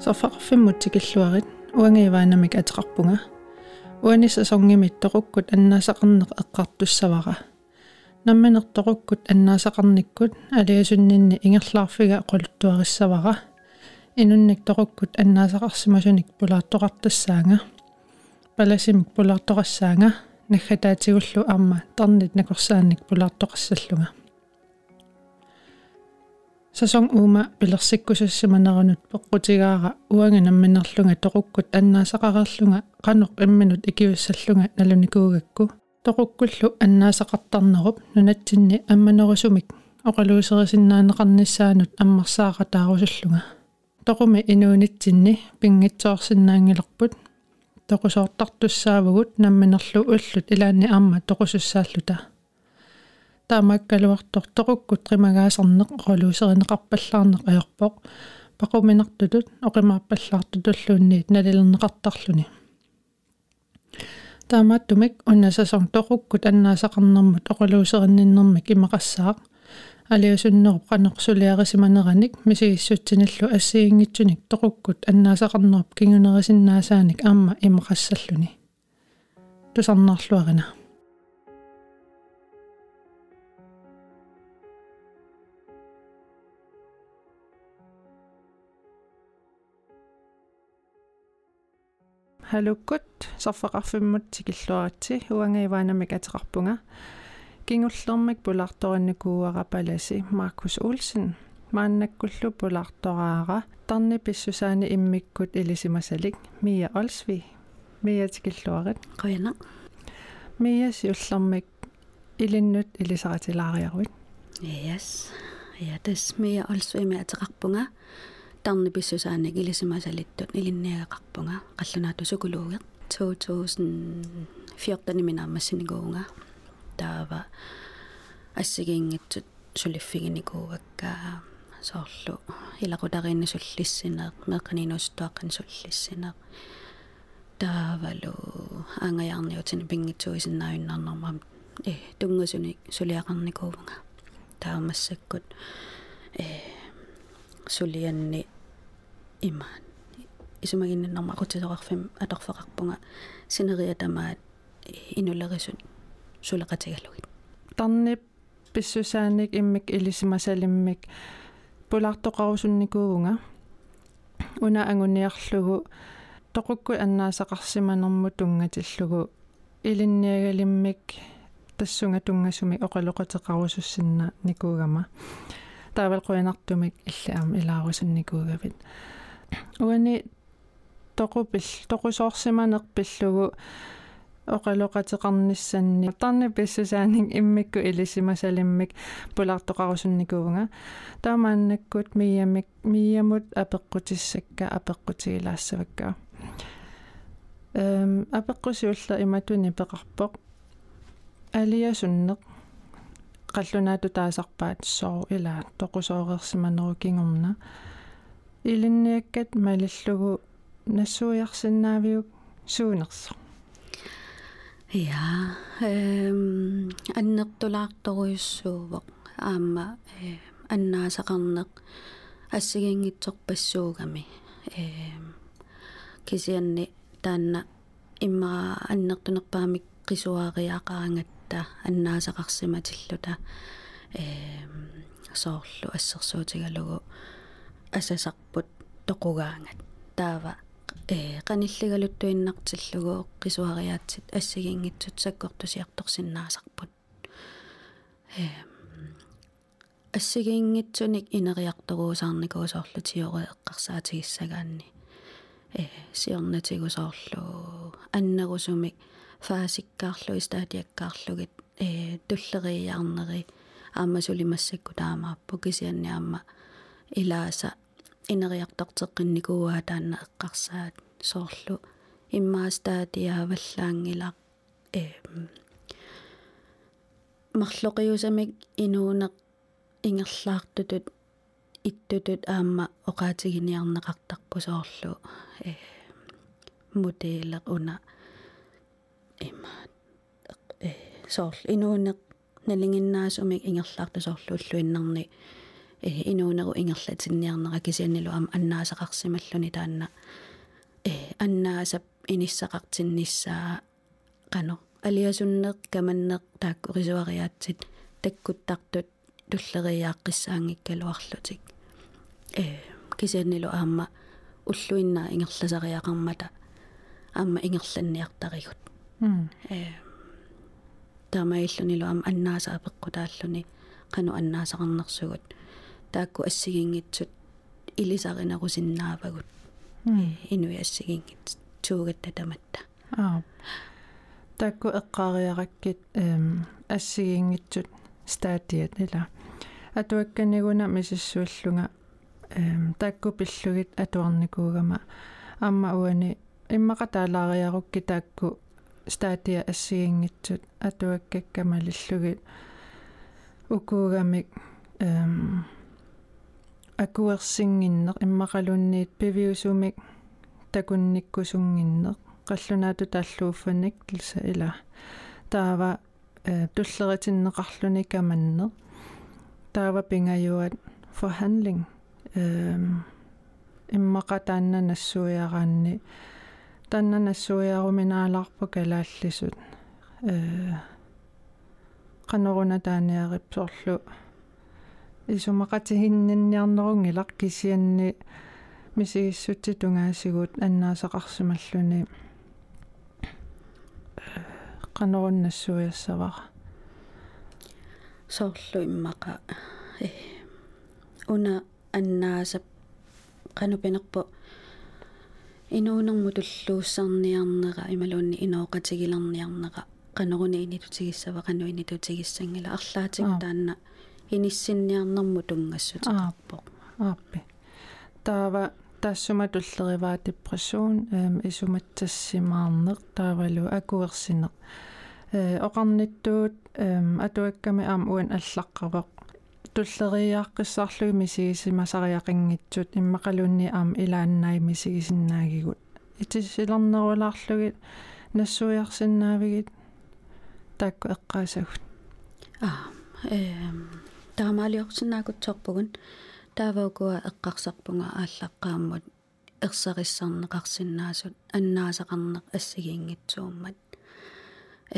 сорфақарфиммут тикиллуарит уангииваанамик атеқарпунга уани сасонгимит тоқуккут аннаасақарнеқ эққартуссавара намминерторуккут аннаасақарниккут алиасуннинни ингерлаарфига qoluttuarissavara инунник тоқуккут аннаасақарсимасуник пулаартоқартассаанга паласимик пулаартоқассаанга наггатаатигуллу арма тарнит накорсаанник пулаартоқассаллунга сасон уума пилерсиккусассиманерунут пеққутигаара уанга намминерлунга тоқуккут аннаасақарерлунга қанеқ имминут икиуссаллунга налуникуугакку тоқуккуллу аннаасақартарнеруп нунатсинни амманерусумик оқалуусерисиннаанеқарниссаанут аммарсаақатаарусуллунга тоқуми инуунитсинни пингитсоорсиннаангилерпут тоқусоортартуссаавагут намминерлу уллут илаанни амма тоқусуссааллута таамаккалуартор тоқуккут қимагаасарнеқ оқалуусеринеқарпаллаарнеқ аёрпоқ пақуминартутут оқимааппаллаартутуллуунниит налилернеқартарлуни таамааттумик уннасасон тоқуккут аннаасақарнэрмут оқалуусериннэрмик имақассаақ алиусуннеруп қанеқсулиарисиманераник мисигиссутсиналлу ассигингитсуник тоқуккут аннаасақарнеруп кингунерисиннаасааник аама имақассаллуни. Тусарнаарлуарина халуккут сарфақарфиммут тикиллуаратси уангииваанамик атеқарпунга кингуллермик пулаарторинникууара паласи маркус улсен мааннаккуллу пулаартораара тарни писсусаани иммиккут илисимасалик мия олсви мия тикиллуарит қуяна мия сиуллермик илиннут илисаратилаариаруит yes. Ja тас мия олсви мия атеқарпунга тарни писсусааник илисимасалиттут илинниагақарпунга қаллунаату сукулуугеq 2014 минаамассиникуунга таава ассигиингитсут сулиффигиникуугаккаа соорлу. Илақутариинни суллиссинеэ меққанинуустуаққан суллиссинеэ таавалу. Ангаяарниутини пингитсуисиннааюннарнармам э тунгасуни сулиақарникуувнга таамассаккут. Э сулианни имаан исумагиннарма aqutisoqarfim atorfeqarpunga sineria tamaat inulerисут сулеқатигалугит тарнип писсусааник иммик илисимасалиммик пулаартоқарусунникуувнга уна ангуниарлугу. Тоқукку аннаасақарсиманерму тунгатиллугу. Илинниагалиммик тассунга тунгасуми оқалоқатеқарусуссинна никуугама таавал қуянартумик иллаам илаарусанникуугавит уани тоқупил тоқусоорсиманерпиллугу оқалоқатеқарниссанни тарни писсусааник иммикку илисимасалиммик пулаартоқарусунникуунга таамааннаккут миямик миямут апеққутиссакка апеққутигилаассавакка эм апеққусиулла иматуни пеқарпоқ алиасуннеқ қаллунаату таасарпаат соо ила тоқусоорерсиманеру кингорна илинниаккат малиллугу нассуиарсинаавиук суунерсо я эм аннертулаарторуйуссуувоқ аама э аннаасақарнеқ ассигингитсорпассуугами эм кисианни таанна иммаа аннертунерпаамик qisuariaqaangатта аннаасақарсиматиллута эм соорлу ассерсуутигалугу асасарпут тоқугаангат таава э qanilligaluttuinnartillугу qisuariaatsit ассигингитсут саккортусиарторсиннаасарпут э ассигингитсуник инериарторуусаарникуусоорлу тиоре эққарсаатигиссагаанни. Э сиорнатигусоорлу аннерусумик фаасиккаарлу истаатиаккаарлугит э туллериаарнери аама сулимассакку таамааппу кисианни аама илааса инериартартеққинникууаа таанна эққарсаат соорлу. Иммаастаатиааваллаангила э марлоқиусамик инуунеқ ингерлаартутут иттутут аама оқаатигиниарнеқартарпу соорлу э мутеэлеқ уна. Има э соорл инуунеқ налингиннаасумик ингерлаарту соорлу уллуиннарни э инуунеру ингерлатинниарнера кисианнилу ам аннаасақарсималлуни таанна э аннаасап иниссақартинниссаа qano алиасуннеқ каманнеқ таакку рисуариаатсит таккуттартут туллериааққиссаангиккалуарлутик э кисианнилу аама уллуиннаа ингерласариақармата аама ингерланниартаригут э таамаиллунилу аама аннаасаа пеққутааллуни qanu аннаасақарнерсугут таакку ассигингитсут илисаринерусиннаавагут инуи ассигингит туугатта таматта аа таакку эққаариараккит эм ассигингитсут стаатиат ила атуакканигуна мисиссуаллунга эм таакку пиллугит атуарникуугама. Амма уани иммақатаалаариарукки таакку стаатиа ассигингитсут атуаккаккамалиллугит укуугамик эм акуерсингиннеқ иммақалунниит пивиусумик такунниккусунгиннеқ қаллунаату тааллууффаник лса ила. Таава э туллеритиннеқарлуни каманнеқ таава пингаюат forhandling эм иммақатаанна нассуяараанни. Танна нассуяаруминаалаарпу калааллисут. Э qanоруна тааниарипсорлу исумақатигиннанниарнерунгилақ кисианни мисигиссути тунгаасигут аннаасақарсималлуни qanоруннассуяссавара соорлу иммақа э уна аннаасап qanupinерпу инуунэрму туллууссарниарнера ималуунни инооqатигилерниарнера qanоруни инитутигиссава qanu инитутигиссангила арлаатигу таанна иниссинниарнэрму тунгассутеқарпоқ ааппи таава таассума туллериваа депрессуун эм исуматсассимаарнеқ таавалу акуерсинеқ э оқарниттуут эм атуакками аам уан аллаққавоқ туллериааққиссаарлуги мисигисимасариақингитсут иммақалунни аам илааннаи мисигисиннаагигут. Итисилернерулаарлугит нассуиарсиннаавигит. Таакку эққаасагут. Аа эм таамаалиорсинаакутсорпугун тааваукуа эққарсарпунга ааллаққааммут. Ерсариссарнеқарсинаасут аннаасақарнеқ ассигиингитсууммат.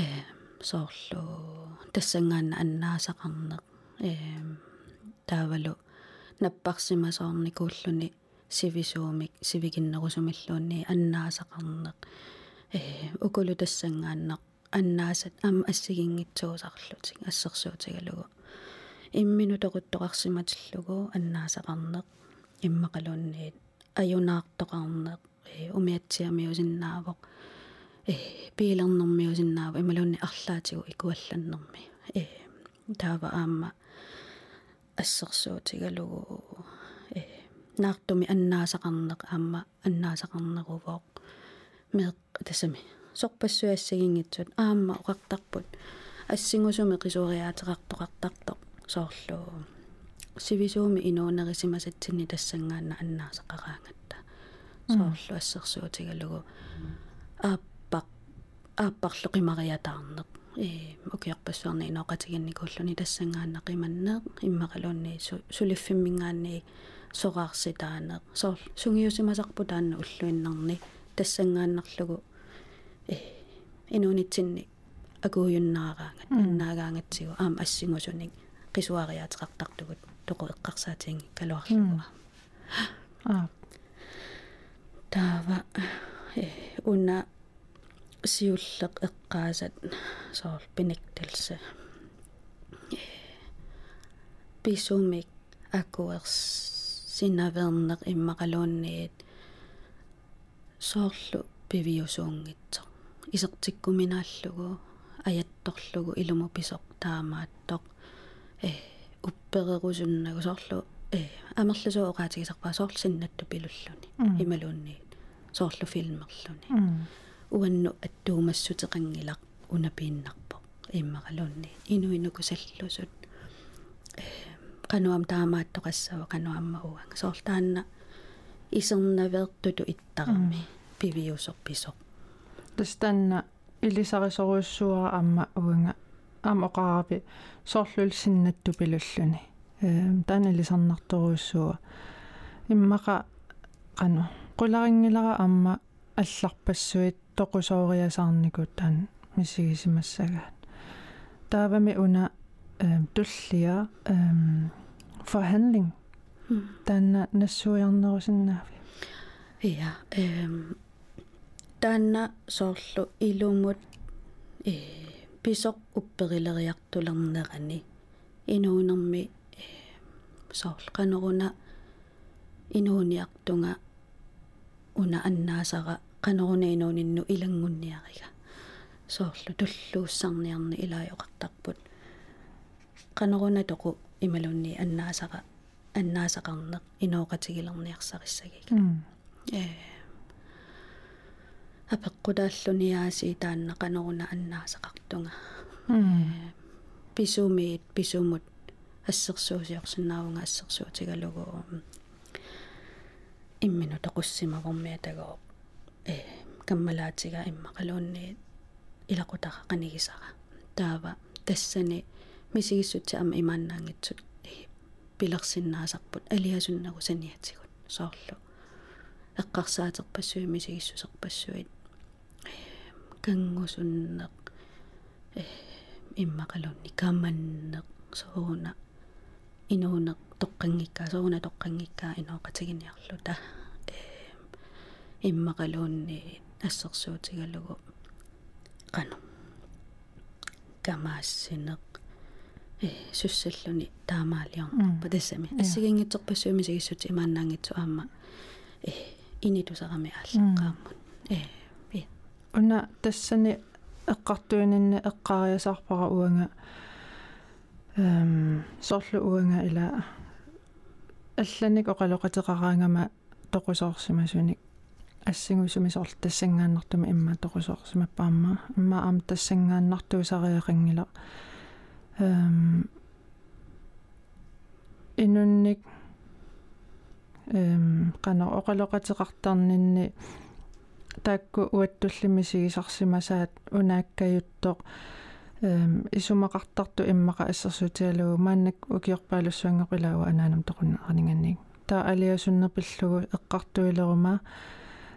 Э соорлу тассангаана аннаасақарнеқ. Э таавалу наппарсимасоорникууллуни сивисуумик сивигиннерусумиллуунни аннаасақарнеқ. Э укулу тассангааннеқ аннаасат ам ассигингитсуусарлутик ассерсуутигалугу имминутоқуттоқарсиматиллугу аннаасақарнеқ иммақалуунниит аюнаартоқарнеқ э умиатсиамиусиннаавоқ э пилернэрмиусиннаава ималуунни арлаатигу икуалланнэрми э таава аама ассерсуутигалугу э наартуми аннаасақарнеқ аама аннаасақарнерувоқ меқ тасами. Сорпассуассагингитсут аама оқартарпут ассингусуми қисуариаатеқартоқартартоқ соорлу сивисууми инуунерисимасатсинни тассангаана аннаасақараангатта соорлу ассерсуутигалугу ааппақ ааппарлуқимариатаарнеқ э укиарпассуарни иноқатигинникууллуни тассангаана қиманнеқ иммақалуунни сулиффиммингаанни сораарситаанеқ соор сунгиусимасарпу таанна уллуиннарни тассангааннарлугу э инуунитсинни акуйуннаараангат аннаагаангатсигу аама ассингусуник qisuariateqartartugut toqu eqqarsaatiingi kaluarluga аа таава э уна сиуллеq эққаасат соор пинекталса э писумик акуерс синавернеқ иммақалуунниит соорлу пивиусуунгитсо. Исертиккуминааллугу аятторлугу илуму писоқ таамааттоқ э упперерусуннагу соорлу э амерлусоо оqaатигисарпаа соорлу синнатту пилуллуни ималуунни соорлу филмерлуни уанну аттуумассутеқангилақ унапииннарпо иммақалуунни инуинуку саллусут э qanуам таамааттоқассава qanуамма уанга соорлтаанна исернавертуту иттарами пивиусорписоқ тастанна илисарисоруссуара амма уанга аама оқарапи соорлул синнатту пилуллуни эм таанилисарнарторуussуа иммаqa qanu qularingilара амма алларпассуит тоқусоориасаарникут таан мисигисимассагаат таавами уна эм туллиа эм forhandling таанна нассуиарнерусиннаави ja эм таанна соорлу илумут э писоқ упперилериартулернерани инуунерми э соорлу канеруна инууниартунга уна аннаасара канеруна инуунинну илангунниарига. Соорлу туллууссарниарни илаажоқартарпут канеруна тоқу ималунни аннаасара аннаасақарнеқ инооқатигилерниарсариссагига э апеққутааллуниааси таанна канеруна аннаасақартунга писумиит писумут ассерсуусиорсинаавунга ассерсуутигалугу иммину тоқуссимавэрмиа тагоо э каммалаатига иммақалуунни илақутаqa qanigисара таава тассани мисигиссутси ама имааннаангитсут пилерсиннаасарпут алиасуннагу саниатсигут соорлу эққарсаатерпассуи мисигиссусерпассуит кангусуннеқ э иммақалунни камманнеқ сууна инуунеқ тоққангиккаа сууна тоққангиккаа инооқатигиниарлута э иммақалуунни ассерсуутигалугу. Қану камаассинеқ. Э суссаллуни таамаалиарнерпа тассами ассигингитсерпассуими сигиссути имааннаангитсу аама э инитусарами ааллаққааммут э уна тассани эққартуининна эққариасаарпара уанга эм сорлу уанга ила алланик оқалоқатеқараангама тоқусоорсимасуник ассигусуми сорл тассангааннартума имма тоқусоорсимаппаама имма аам тассангааннартуусариақангила эм инунник эм қано оқалоқатеқартарнинни таакку уаттуллимисигисарсимасаат унааккаюттоқ эм исумақартарту иммақа ассерсутиалугу мааннак укиорпаалуссуангеқилауа анаанам тоқуннеқарнинганник таа алиасуннерпиллугу эққартуилерума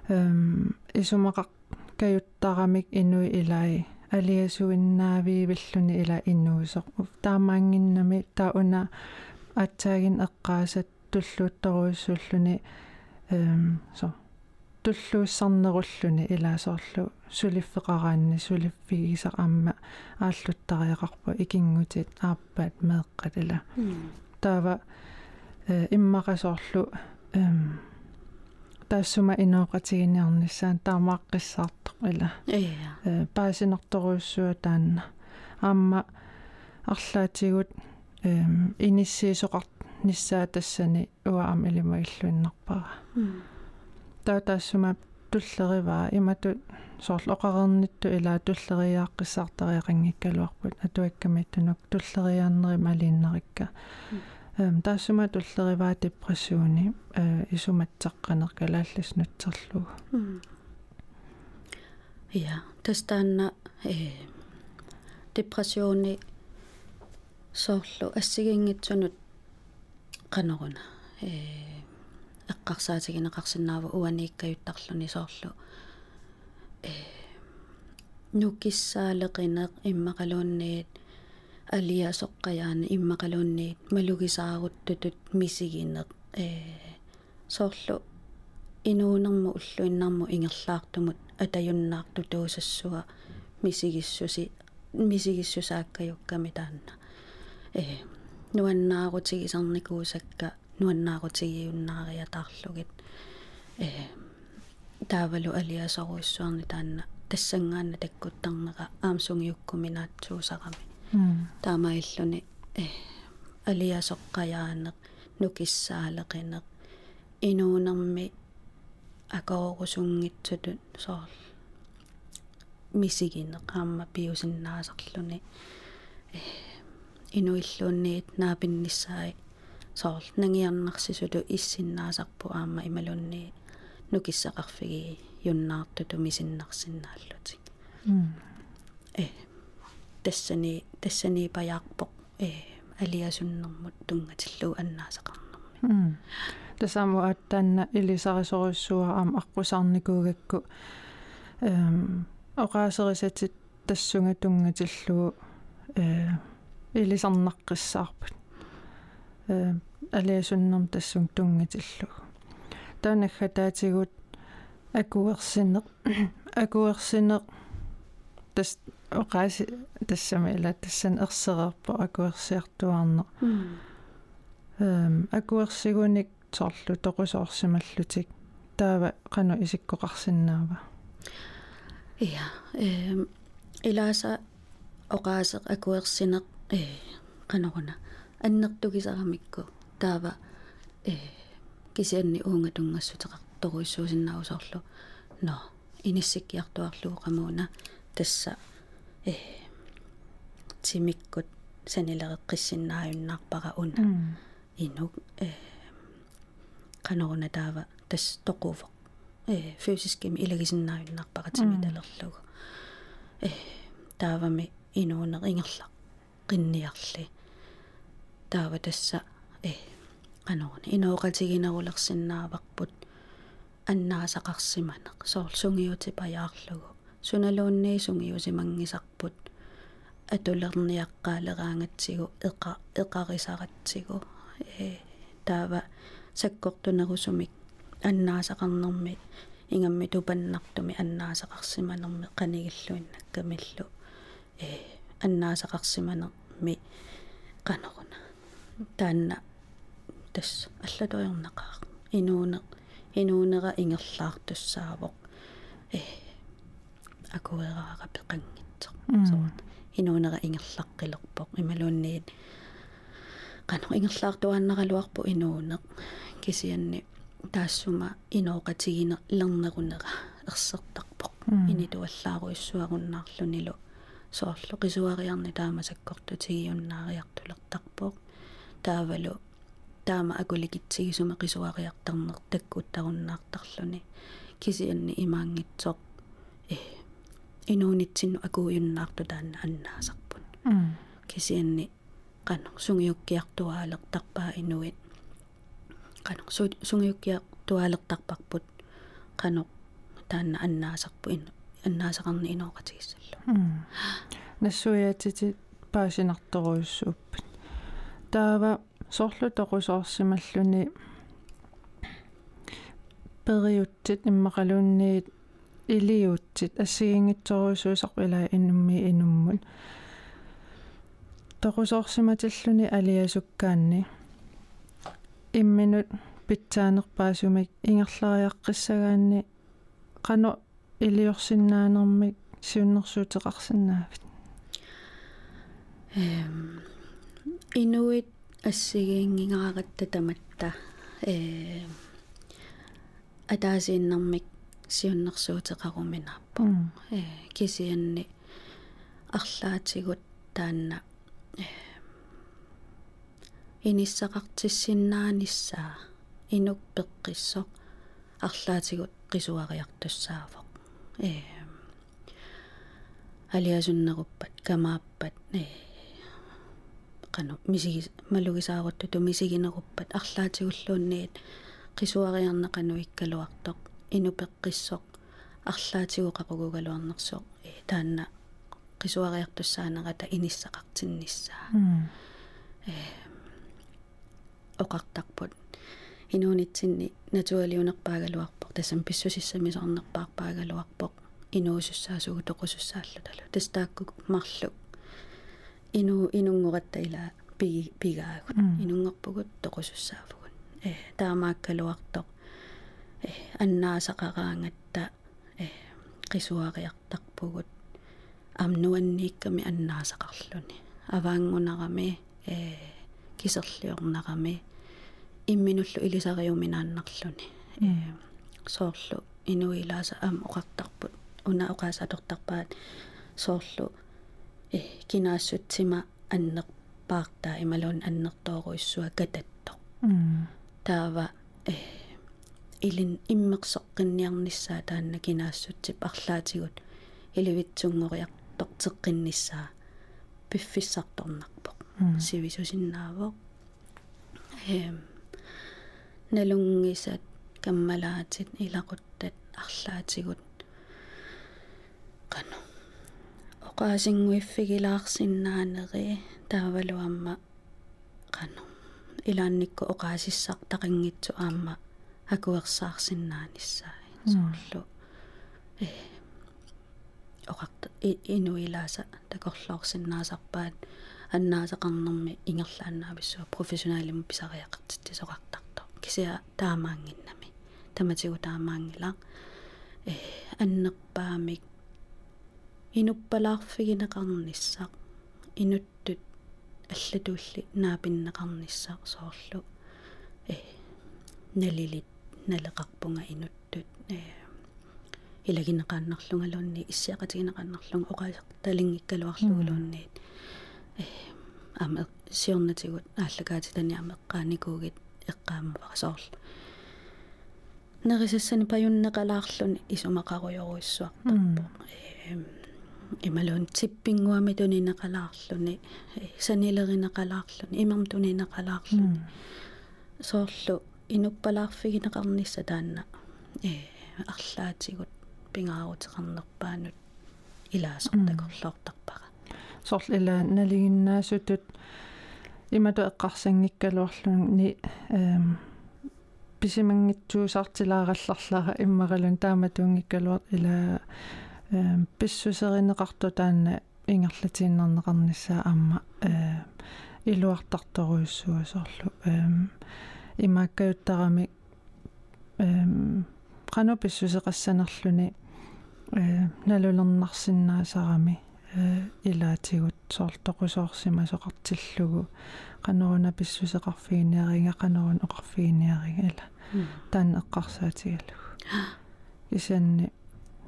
эм исумақақ каюттарамик инуи илаи. Алиасуиннаавиивиллуни ила иннуусоқ таамаангиннами таа уна атсаагин эққаасат туллуутторуиссууллуни эм со туллууссарнеруллуни илаасоорлу сулиффеқараанни сулиффигисақ аама ааллуттариақарпу икингутит ааппаат меэққатала таава э иммақасоорлу эм таассума инооқатигиниарниссаан таамааққиссаартоқ ила э паасинарторуйссуа таанна аама арлаатигут эм иниссиисоқарт ниссаа тассани уаам илимаиллуиннарпара таатаассума туллериваа имату соорлу оқарернитту илаа туллериааққиссаартариақангиккалуарпут атуаккамиттунук туллериааннери малииннерикка эм таассума туллериваа депрессууни э исуматсаққанер калааллас нутсерлугу я тастаанна э депрессууни соорлу ассигингитсунут qanaruna э эққарсаатигинеқарсинаава уанииккаюттарлуни соорлу э нукиссаалеқинеқ иммақалуунниит алиасоққаяана иммақалуунниит малугисааруттутут мисигинеқ э соорлу инуунерму уллуиннарму ингерлаартумут атаюннаарту туусассуа мисигиссуси мисигиссусааккаюкками таанна э нуаннаарутигисарникуусакка нуаннаарутигиуннаариатаарлугит э таавалу алиасоруиссуарни таанна тассангаанна таккуттарнера аамсунгиуккуминаатсуусарами таамаиллуни э алиасоққаяанеқ нукиссаалеқинеқ инуунерми акоорусунгитсутут соорл мисигинеқ аама пиусиннаасарлуни э инуиллуунниит наапиннissaai соорл нангиарнарсисулу иссиннаасарпу аама ималунни нукиссақарфиги юннаартуту мисиннарсинааллутик э тассани тассани паяарпоқ э алиасуннэрмут тунгатиллуу аннаасақарнэрми. М тасаму аттаанна илисарисоруссуа аама аққусаарникуугакку эм оqaасерисатит тассунга тунгатиллуу э илисарнаққиссаарпут э алиасуннэрм тассун тунгатиллуу таанагга таатигут акуерсинеқ акуерсинеқ тас оqaasi тассами ила тассан ерсерерпо акуерсиартуарне эм акуерсигуник торлу тоқусоорсималлутик таава қану исиккоқарсинаава иа эм илааса оqaасеқ акуерсинеқ э қанеруна аннертугисарамикку таава э кисианни уунга тунгассутеқар торуиссуусиннаусорлу но иниссиккиартуарлуу qamуuna тасса э тимиккут санилереққиссиннааюннаарпара уна инук э канаруна таава тас тоқуфо э физискими илагисиннааюннаарпара тимиталерлугу э таавами инуунеқ ингерлақ qinniarli таава тасса э канаруна инооқатигинерулерсиннааварпут аннаасақарсиманеқ соор сунгиутипаяарлугу суналуунни сунгиусимангисарпут атулерниаққаалераангатсигу эқа эқарисаратсигу э таава саккортунерусумик аннаасақарнэрми ингамми тупаннартуми аннаасақарсиманерми қанигиллуиннаккамиллу э аннаасақарсиманерми қанеруна таанна тас аллаторернақаа инууне инуунера ингерлаартуссаавоқ. Э акуерааqa пеқангитсоқ. Соорт инуунера ингерлаққилерпоқ ималуунниит qanu ингерлаартуаннералуарпу инуунеқ кисианни таассума инооқатигине лернерунера ерсертарпоқ инитуаллааруиссуаруннаарлунилу соорлу qisuariarni таамасаккортутигиуннаариартулертарпоқ таавалу. Таама акуликитсигисуме qisuariartarner таккуттаруннаартарлуни кисианни имаангитсоқ. Э инуунитсинну акууйуннаарту таанна аннаасарпут кисианни qanu sungiukkiartuaaleqtarpaa inuit qanu sungiukkiartuaaleqtarparput qanu таанна аннаасарпу ин аннаасақарни инооqatigissallu нассуяатити паасинарторуйуссууппат таава соорлу тоқусоорсималлуни периуттит иммақалуунниит илиуттит ассигингитсоруйсуусарпилаа инумми инуммут тоқусоорсиматиллуни алиасуккаанни имминут питсаанерпаасумик ингерлариаққиссагаанни қано илиорсиннаанермик сиуннэрсуутеқарсинаавит эм инуит ассигиингингааратта таматта э атаасииннэрмик сиуннэрсуутеқаруминааппо э кисианни арлаатигут таанна иниссақартиссиннааниссаа инук пеққиссоқ арлаатигут qisuariartussaafoq э алиасуннеруппат камааппат э qanu misigi малугисааруттуту мисигинеруппат арлаатигуллуунниит qisuariarneqanu ikkaluartoq инупеққиссоқ арлаатигуқақугугалуарнерсоқ э таанна. Qisuariartussaanерата иниссақартинниссаа э оқартарпут. Инуунитсинни натуалиунерпаагалуарпоқ тасам писсусиссамисорнерпаарпаагалуарпоқ инуусуссаасугу тоқусуссааллуталу тастаакку марлу ину инунгоратта ила пиги пигаагут инунгорпугут тоқусуссаафугут э таамааккалуартоқ э аннаасақараангатта э qisuariartarpugut амнуанниикками аннаасақарлуни аваангунарами э кисерлиорнарами имминуллу илисариуминааннарлуни э соорлу инуилааса аам оқартарпут уна оқаасаторторпаат соорлу э кинаассутсима аннерпаартаа ималуун аннертооруиссуа кататто таава э илин иммерсоққинниарниссаа таанна кинаассутсип арлаатигут иливитсунгориартортеққинниссаа пиффиссарторнарпоқ сивисусиннаавоқ эм налунгисат каммалаатит илақуттат арлаатигут qanu oqaasingуиффигилаарсиннаанери таавалуамма qanu илаанникку оqaасиссақ тақингитсу аама акуерсаарсиннааниссаа соорлу э оқарта инуилааса такорлоорсиннаасарпаат аннаасақарнэрми ингерлааннаависсуа профессионалим писариақартитти соқартарто кисиа таамаангиннами таматигу таамаангила э аннерпаамик инуппалаарфигинеқарниссақ инуттут аллатуулли наапиннеқарниссақ соорлу. Э налилит налеқарпунга инуттут э илагинеқааннарлунгалуунни иссиақатигинеқааннарлунга оқаасақ талингиккалуарлугулуунниит э ама сиорнатигут ааллагаатитани амеққааникуугит эққаамава соорл нерисассани паюннеқалаарлуни исумақаруйоруиссуартарпо э ималуун типпингуами тунинеқалаарлуни санилеринеқалаарлуни имам тунинеқалаарлуни соорлу инуппалаарфигинеқарнисса таанна. Э арлаатигут пингаарутеқарнерпаанут илаасортакорлоортарпара сорл ила налигиннаасутут имату эққарсангиккалуарлуни эм писимангитсуусартилааралларлара иммаралун тааматуунгиккалуар ила эм писсусеринеқарту таанна ингерлатииннернеқарниссаа амма э илуартарторуйуссуа соорлу эм имааккаюттарами эм qanu pissuseqassanerluni э налулернарсинаасарами э илаатигут соортоқусоорсима соқартиллугу. Qanuruna pissuseqarfigiниаринга qanurun oqarfigiниаринга ила. Таан эққарсаатигалугу исанни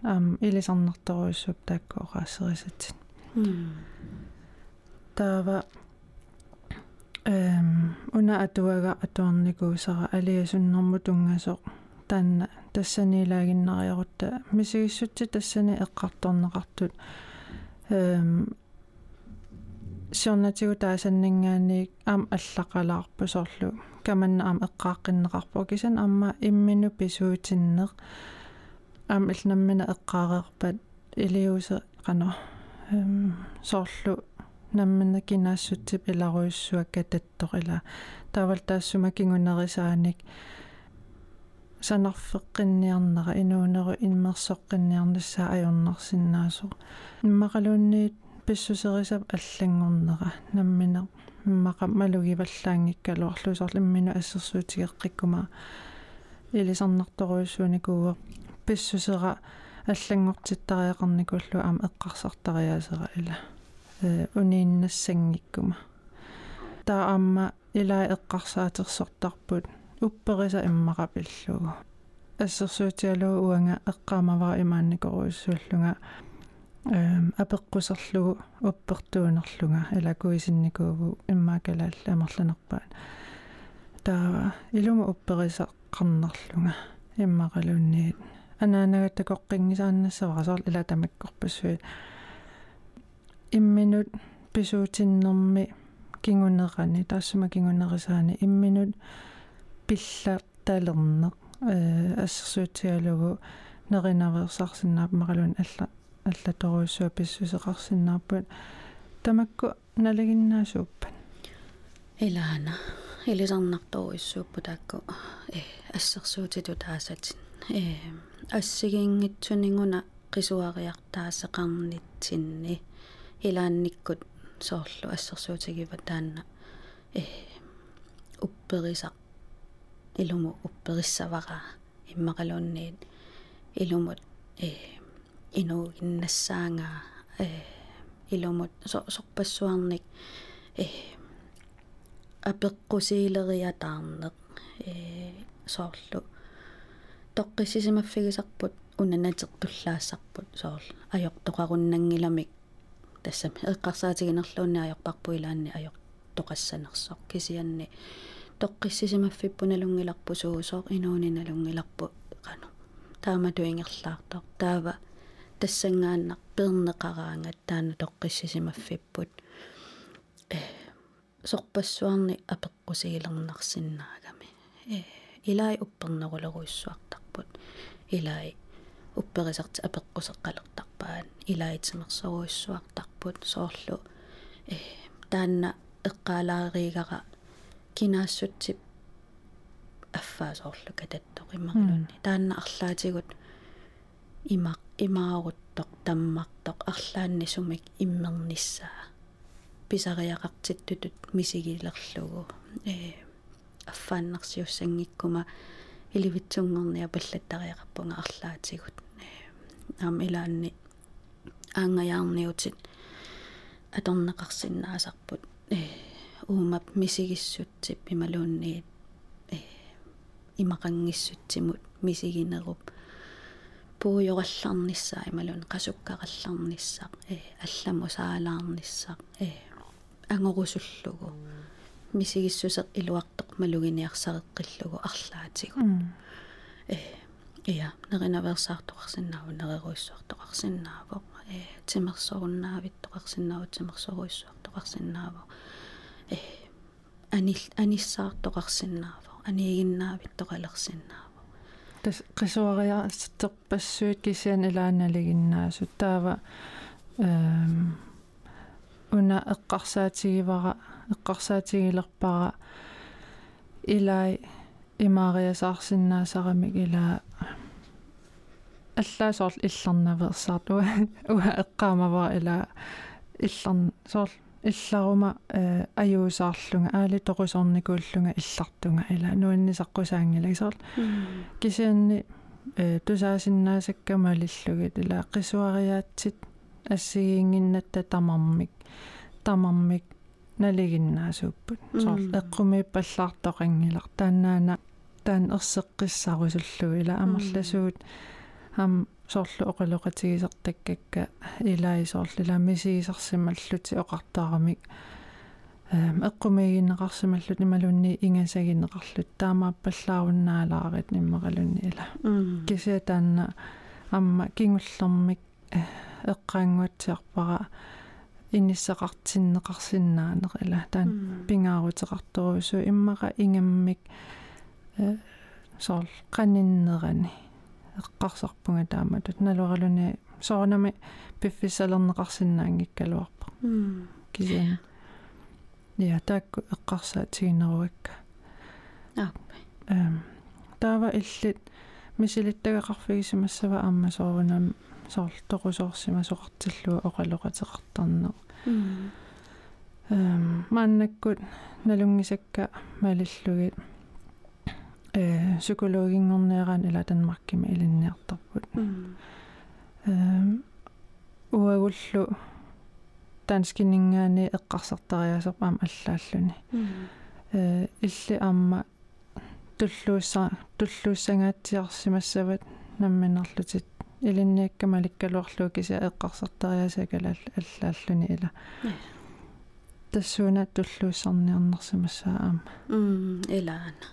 ам илисарнарторуйуссуп таакку оqaaссерисатин таава эм уна атуага атуарникуусара алиасуннэрму тунгасоқ таанна тассанилаагиннариорутта мисигиссутси тассани эққарторнеқартут эм сиорнатигу таасаннингаани аам аллақалаарпу соорлу каманна аам эққааққиннеқарпу кисан амма иммину писуутиннеқ аам илнаммина эққаареерпат илиусе қано эм соорлу наммина кинаассутсип иларуйуссуакка таттоқ ила. Таавал таассума кингунерисааник. Санарфеққинниарнера инуунеру иммерсоққинниарнассаа ajornarsinnaasuq иммақалуунниит писсусерисап аллангорнера наммина иммақа малугиваллаангиккалуарлусорлиммину ассерсуутигеққиккума илисарнарторуйуссууникууа писсусера аллангортиттариақарникуллу аама эққарсартариаасера ила. Э унииннассангиккума таа аама илаа эққарсаатерсортарпут уппериса иммақапиллугу ассерсуутиалуу уанга эққаамавара имаанникоруйуссууллунга эм апеққусерлугу уппертуунерлунга. Илакуисинникууву иммаакалаал амерланерпаат таа илума уппериса қарнерлунга. Иммақалуунниит анаанагатта коққингисааннассавара ила тамаккорпассуит имминут писуутиннэрми кингунерани таассума кингунерисаани имминут пилларталернеқ э ассерсуутиалугу неринавеерсарсинаап мақалун алла аллаторуйссуа писсусеқарсинаарпут тамакку налагиннаасууппан илаана илисарнарторуйссууппу таакку э ассерсуутиту таасатин э ассигингитсунингуна qisuariartaasеқарнитсинни илаанниккут соорлу ассерсуутигива таанна э упперисақ илуму уппериссавара. Иммақалуунниит илумут э инуугиннассаанга э илумут сорпассуарник. Э апеққусиилериатаарнеқ э соорлу тоққиссисимаффигисарпут унанатертуллаассарпут соорл. Аёртоқаруннангиламик тассами эққарсаатигинерлуунни аёрпарпуилаанни аёр тоқассанерсоқ кисианни тоққиссисимаффиппу налунгиларпу суусоқ инууни налунгиларпу қану тааматуингерлаартоқ. Таава тассангааннар пернеқараангат таана тоққиссисимаффиппут э сорпассуарни апеққусигилернарсиннаагами э илай уппернерулеруиссуартарпут илай упперисарти апеққусеққалертарпаан илаитимерсоруиссуартарпут соорлу. Э таанна эққалаариигара кинаассутсип аффаасоорлу кататтоқ иммарлунни таанна арлаатигут имақ имааруттоқ таммартоқ арлаанни сумик иммерниссаа писариақартиттутут мисигилерлугу. Э аффааннарсиуссангиккума иливитсунгорниа паллаттариақарпунга арлаатигут аам илаанни аангаяарниутит аторнеқарсинаасарпут э уумап мисигиссутсип ималуунниит э имақангиссутсимут мисигинеруп пуйоралларниссаа ималун qasukkarallarnissaq э алламу саалаарниссақ э ангорусуллугу мисигиссусеқ илуартоқ малугиниарсареққиллугу арлаатигу э иа неринаверсаартоқарсинааву нереруиссуартоқарсинаавоқ э тимерсоруннаавиттоқарсинааву тимерсоруиссуартоқарсинаавоқ э анил аниссаартоқарсинаавоқ аниигиннаавиттоқалерсинаавоқ тас qisuariarterpassuit kisian ilaanaligиннаасут таава эм уна эққарсаатигивара эққарсаатигилерпара илай имаариасаарсиннаасарамик илаа аллаасоорл илларнаверсаарту уа эққаамаваа илаа илларн соорл илларума э аюусаарлунга аали тоқусорникууллунга иллартунга ила нуаннисаққусаангила сорл кисианни э тусаасиннаасаккамалиллугит ила қисуариаатсит ассигингиннатта тамармик тамармик налигиннаасууппут. Сорл эққуми паллаартоқангилар. Тааннаана таан ерсеққиссарусуллуг ила амерласуут ам соорлу оқалоқатигисертаккакка илаи соорлила. Мисигисарсималлути оқартаарамик эм эққумигиннеқарсималлут ималунни ингасагиннеқарлут таамааппаллааруннаалаарит ниммақалунни ила кися таанна амма кингуллэрмик эққаангуатсиарпара иниссақартиннеқарсиннаанеқ ила таан пингаарутеқарторуусу иммаqa ингаммик э соор қаниннерани эққарсарпунга тааматут налуаралуни соорнами пиффисалернеқарсинаангиккалуарпа кисиан я таакку эққарсаатигинеруакка ааппи эм таава иллит мисилиттагақарфигисимассава аама соорунам соор тоқусоорсима соқартиллуа оқалоқатеқартарнеқ эм маннаккут налунгисакка малиллугит. Э psykologingorneeraan ila Danmarkima ilinniartarput эм уагуллу таанскинингаани эққарсартариасерп аама аллааллуни. Э илли аама туллуусса туллууссангаатсиарсимассават намминерлутит илинниаккамаликкалуарлуу кися эққарсартариасакала аллааллуни ила тассуна туллууссарниарнерсимассаа аама м илаана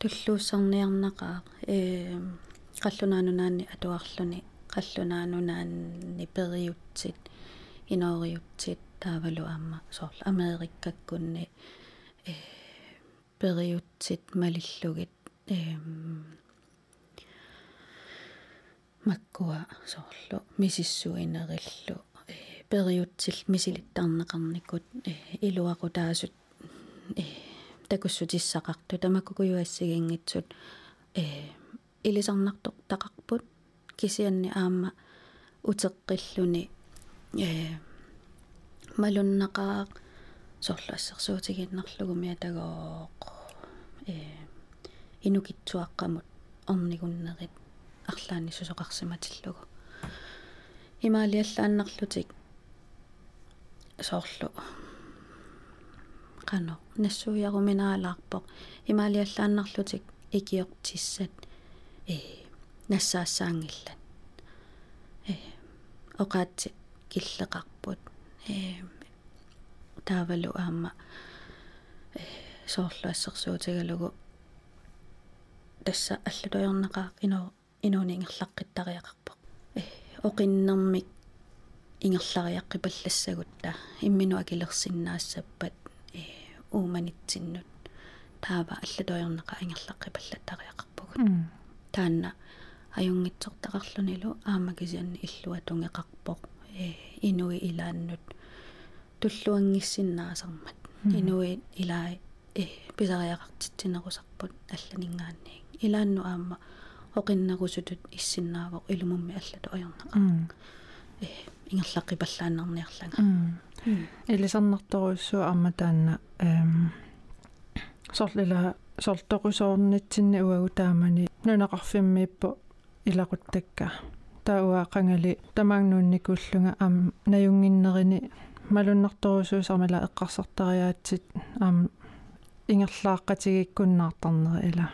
туллууссарниарнақаа э қаллунаанунаанни атуарлуни қаллунаанунаанни периутсит инориутсит таавалу аама сорла америккаккунни э периутсит малиллугит э маккуа соорлу мисиссуинериллу э периутсил мисилиттарнеқарникут э илуақу таасут э такуссутиссақарту тамаккукуюассигингитсут э илисарнартоқ тақарпут. Кисианни аама утеққиллуни э малуннақаақ сорлуассерсуутигиннарлугу миатагооқ э инукитсуаққамут орнигуннерит арлаани сусоқарсиматиллугу имаалиаллааннарлутик соорлу qano нассуиаруминаалаарпоқ имаалиаллааннарлутик икиортиссат э нассаассаангиллат э оқаатси киллеқарпут. Э таавалу аама. Э соорлуассерсуутигалугу тасса аллутуйорнеқаа ино инунингерлаққиттариақарпоқ э оқиннэрмик ингерлариаққипаллассагутта. Иммину акилерсиннаассаппат э ууманитсиннут таава аллатуйорнеqa ингерлаққипаллаттариақарпугут таанна аюнгитсортақарлунилу аамакисианни иллуа тунгеқарпоқ э инуи илааннут. Туллуангиссиннаасармат. Инуи илаа э писариақартитсинерусарпут алланингаанниин илаанну аама оқиннерусутут иссиннаавоқ илумумми аллату аёрнаqa э ингерлаққипаллааннарниарлага илисарнарторуссуу арма таанна эм сорлила сортоқусоорнитсинни уагу таамани нунақарфиммииппу илақуттакка тауа қангали тамаагнуунникууллунга ам наюнгиннерини малуннарторусуу самала эққарсартариаатсит ам ингерлааққатигиккуннаартарнери ила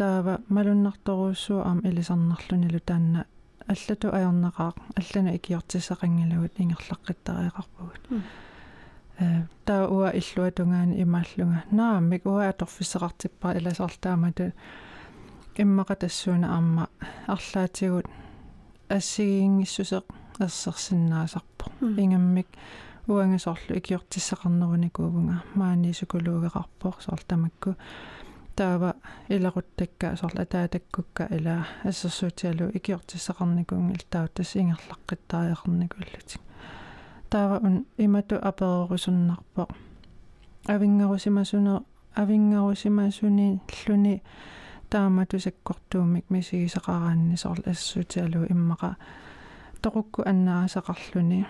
таава малуннарторуссуу ам илисарнарлунилу таанна аллату аернеқаа аллана икиортиссақангилагут ингерлаққиттариақарпугут э таа уа иллуа тунгаани имааллунга наамик уа аторфиссеқартиппара иласарлаамату иммақа тассууна аама арлаатигут. Ассигингиссусеқ ассерсиннаасарпо ингаммик уангасорлу икиортиссақарнеруникуувнга маани сукулуугеқарпоқ соорлтамакку таава илақуттакка сорла таатаккукка ила ассерсуутиалу икиортиссақарникуунг илтаутас ингерлаққиттариақарникуллутик таава ун имату аперерусуннарпо авингерусимасуне авингерусимасуни ллуни таамату саккортуумик мисигисақараанни сорла ассуутиалу иммақа тоқукку аннаасақарлуни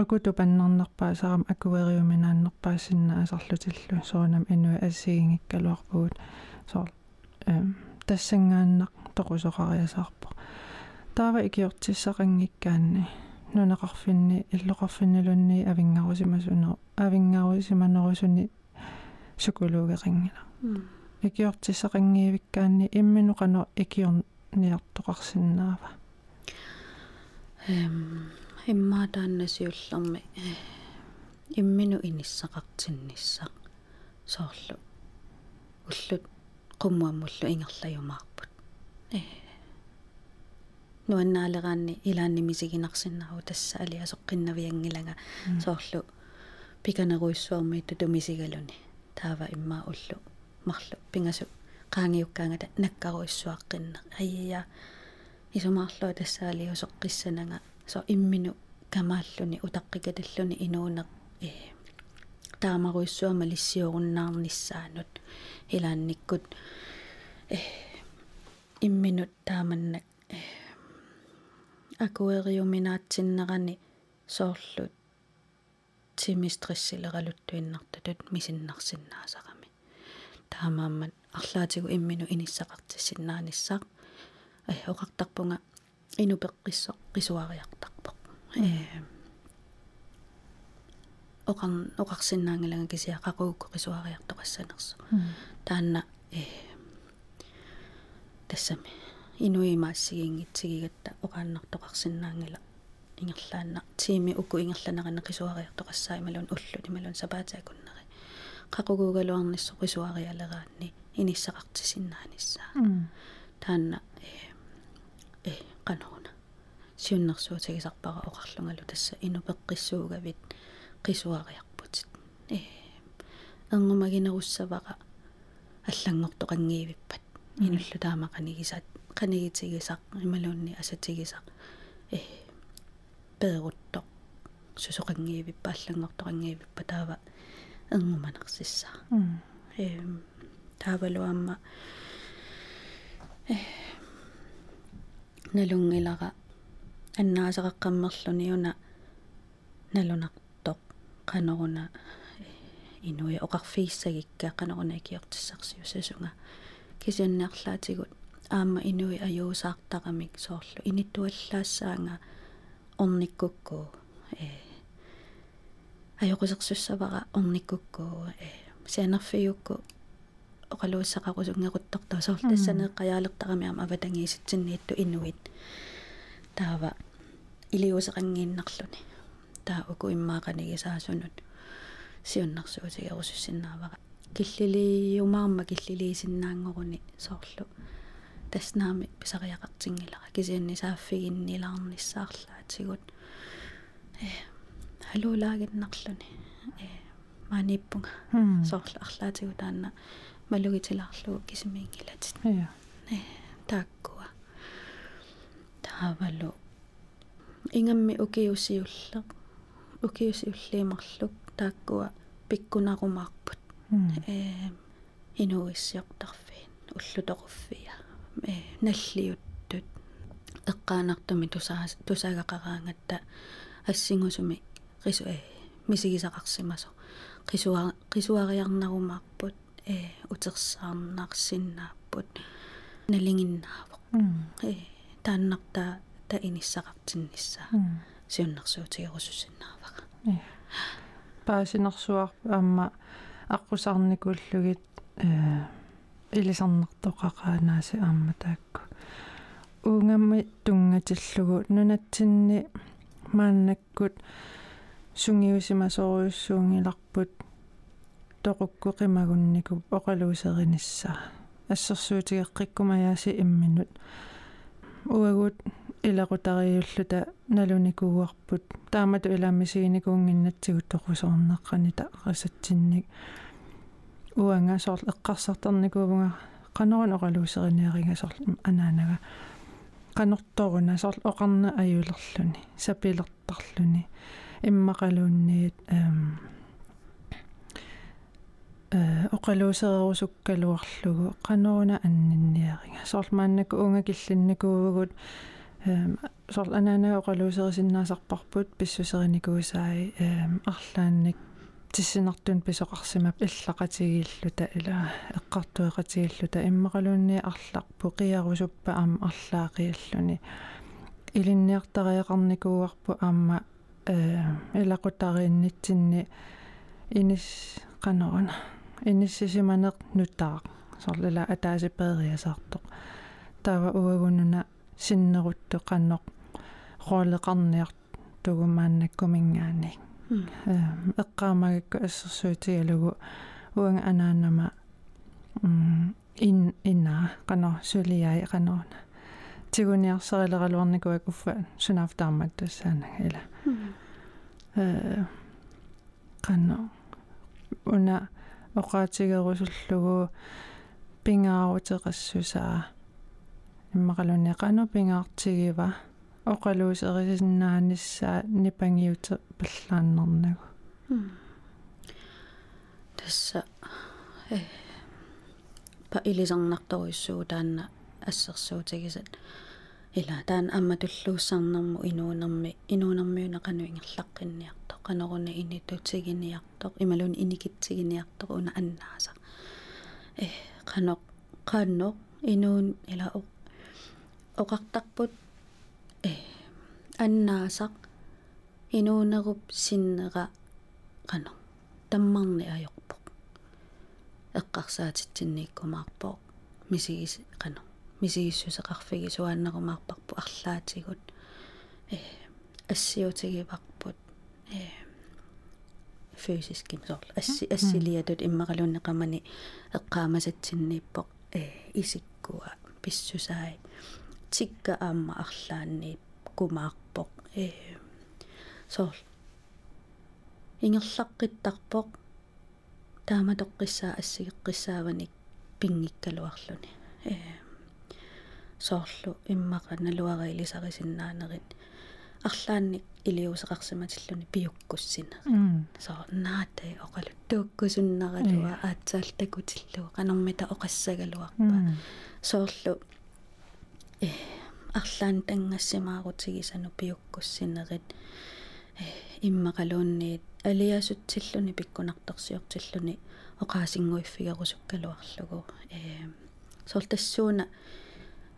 акуту паннернерпаа сарам акуэриуминааннерпаассинна асарлутиллу соонам инуи ассигингиккалуарпугут соор эм тассангааннақ тоқусоқариасаарпо таава икиортиссақангиккаанни нунеқарфинни иллоқарфиннилунни авингарусимасуне авингарусиманерусуни сукулуугеқингила икиортиссақангиивиккаанни имминуқано икиорниартоқарсинаава эм иммаатааннасиуллерми иммину иниссақартинниссақ соорлу уллут qummuammullu ingerlajumаарput э нуаннаалераанни илаанни мисигинарсиннару тасса алиасоққиннавиангилага соорлу пиканеруиссуарми тутумисигалуни таава иммаа уллу марлу пингасу qaangiukkaangata nakkaruissuaqqinne ayya исумаарлуа тассаалиусоққиссанага со иммину камааллуни утаққикаталлуни инуунеқ э таамаруиссуама лиссиоруннаарниссаанут илаанниккут э имминут тааманнак э акуэриуминаатсиннерани соорлут тимистриссилералуттуиннартутут мисиннарсиннаасарами таамааммат арлаатигу иммину иниссақартиссиннааниссаа э оқартарпунга инупеққиссо қисуариартарпоқ э оқан оқарсиннаангилага кисиа қақуукку қисуариартоқассанерсо таанна э тассами инуимаассигингитсигигатта оқааннартоқарсиннаангила ингерлаанна тими уку ингерланерана қисуариартоқассаа ималун уллут ималун сапаатаакуннери қақугуугалуарниссо қисуариалераанни иниссақартисиннааниссаа таанна э э канаруна сиуннэрсуутагисарпара оқарлунгалу тасса инупеққиссуугавит qisuariarputit э ангумагинеруссаваqa аллангортоқангиивиппат инуллу таамақанигисаат qanigitigisaq ималуунни асатигисақ э пеерутто сусоқангиивиппа аллангортоқангиивиппа таава ангуманерсиссаа э таавалуамма э налунгилара аннаасақаққаммерлуниуна налунақ qanoruна инуи оқарфииссагикка qanoruна киортиссарсиусасунга кисианнеарлаатигут аама инуи аюусаартарамик соорлу иниттуаллаассаанга орниккуккуу э аюқусерсуссавара орниккуккуу э сианерфиукку оқалуиссақарусунгеруттортаа соорлтассанеэққаяалертарами аама аватангииситсинниитту инуит таава илиусеқангииннарлуни таа уку иммаақанигисаасунут сиуннэрсуутигерусуссиннаавара киллилиумаарма киллилиисиннаангоруни соорлу таснаами писариақартингилара кисианни сааффигиннилаарниссаарлаатигут э халуулаагиннарлуни э мааниппунга м соорлу арлаатигу таанна малугитиларлугу кисимиингилатит я э тааккуа таавалу ингамми укиусиуллеq укиусиуллиимарлук тааккуа пиккунарумаарпут. М э инуиссиортарфиин уллутоқуффия э наллиуттут. Эққаанартуми тусаа тусаагақараангатта ассингусуми рису э мисигисақарсимасо. Qisuа qisuариарнарумаарпут э утерсаарнарсиннааппут налингиннаавоq м э тааннартаа та иниссақартинниссаа м сиуннарсуутигерусусиннааваqa я паасинерсуар аама аққусаарникууллугит э илисарнартоқақаанаси аама таакку. Унгамми тунгатиллугу нунатсинни мааннаккут сунгиусимасоруйуссуунгиларпут тоқукку қимагуннику оқалуусериниссаа ассерсуутигеққиккумаяаси имминут уагут илақутариуллута налуникууарпут таамату иламисигиникуунгиннатсигут тоқусорнеққанита қасатсинник уанга сорл эққарсарторникуувнга qanорун оқалуусериниаринга сорл анаанага qanорторуна сорл оқарна аюлерлүни сапилертарлүни иммақалуунниит аам э оқалуусерерусуккалуарлугу qanорuna аннинниаринга сорл мааннаку унга киллинникуувгут эм сорл анаанага оқалуусерисиннаасарпарпут писсусериникуусааи эм арлаанник тиссинартун писоқарсимап иллақатигииллута ила эққартуеқатигииллута иммақалуунни арларпу қиарусуппа аама арлаақиаллуни. Илинниартариақарникууарпу аама э илақутарииннитсинни инис qanорuna иниссисиманеқ нутаа сорлила атаасипеериасаартоқ таава уагунуна синнерутто qannoq роолекарниар тугумааннаккумингаани э эққаамагакку ассерсуутигалугу уанга анаанама м ин инна qanor сулиай qanорна тигуниарсерилералуарникуак уффа сунафтааматтуссаана ила э qanno уна оқаатигерусуллугу пингаарутеқассусаа иммақалуни qanu пингаартигива оқалуусерисиннааниссаа нипангиуте паллааннернагу тасса э па илисарнарторуйссуу таанна ассерсуутигисат ила таан амма туллууссарнэрму инуунэрми инуунэрмиуна кану ингерлаққинниарто каноруна инитутсигиниартоқ ималуни иникитсигиниартоқ уна аннааса э каноқ канноқ инуун ила о оқартарпут э аннаасақ инуунеруп синнера қано таммарни аёрпоқ эққарсаатитсиннииккумаарпоқ мисигис қано мисигиссусеқарфиги суааннерумаарпарпу арлаатигут э ассиутигиварпут э. Физиским сорл асси ассилиатут иммақалууннеқамани эққаамасатсиннииппоқ э исиккуа писсусаи. Тикка аама арлаанни кумаарпоқ э сорл ингерлаққиттарпоқ таама тоққиссаа ассигеққиссааваник пингиккалуарлуни. Э соорлу иммаqa налуариилисарисиннаанерит арлаанник илиусеқарсиматиллуни пиуккуссина соо наатэ оқалу тууккусуннаралуа аатсаалтакутиллуа канормита оқассагалуарпа соорлу э арлаан тангассимаарутигисану пиуккуссинерит э иммақалуунниит алиасутсиллуни пиккунарторсиортиллуни оқаасингуиффигерусуккалуарлугу э сортассууна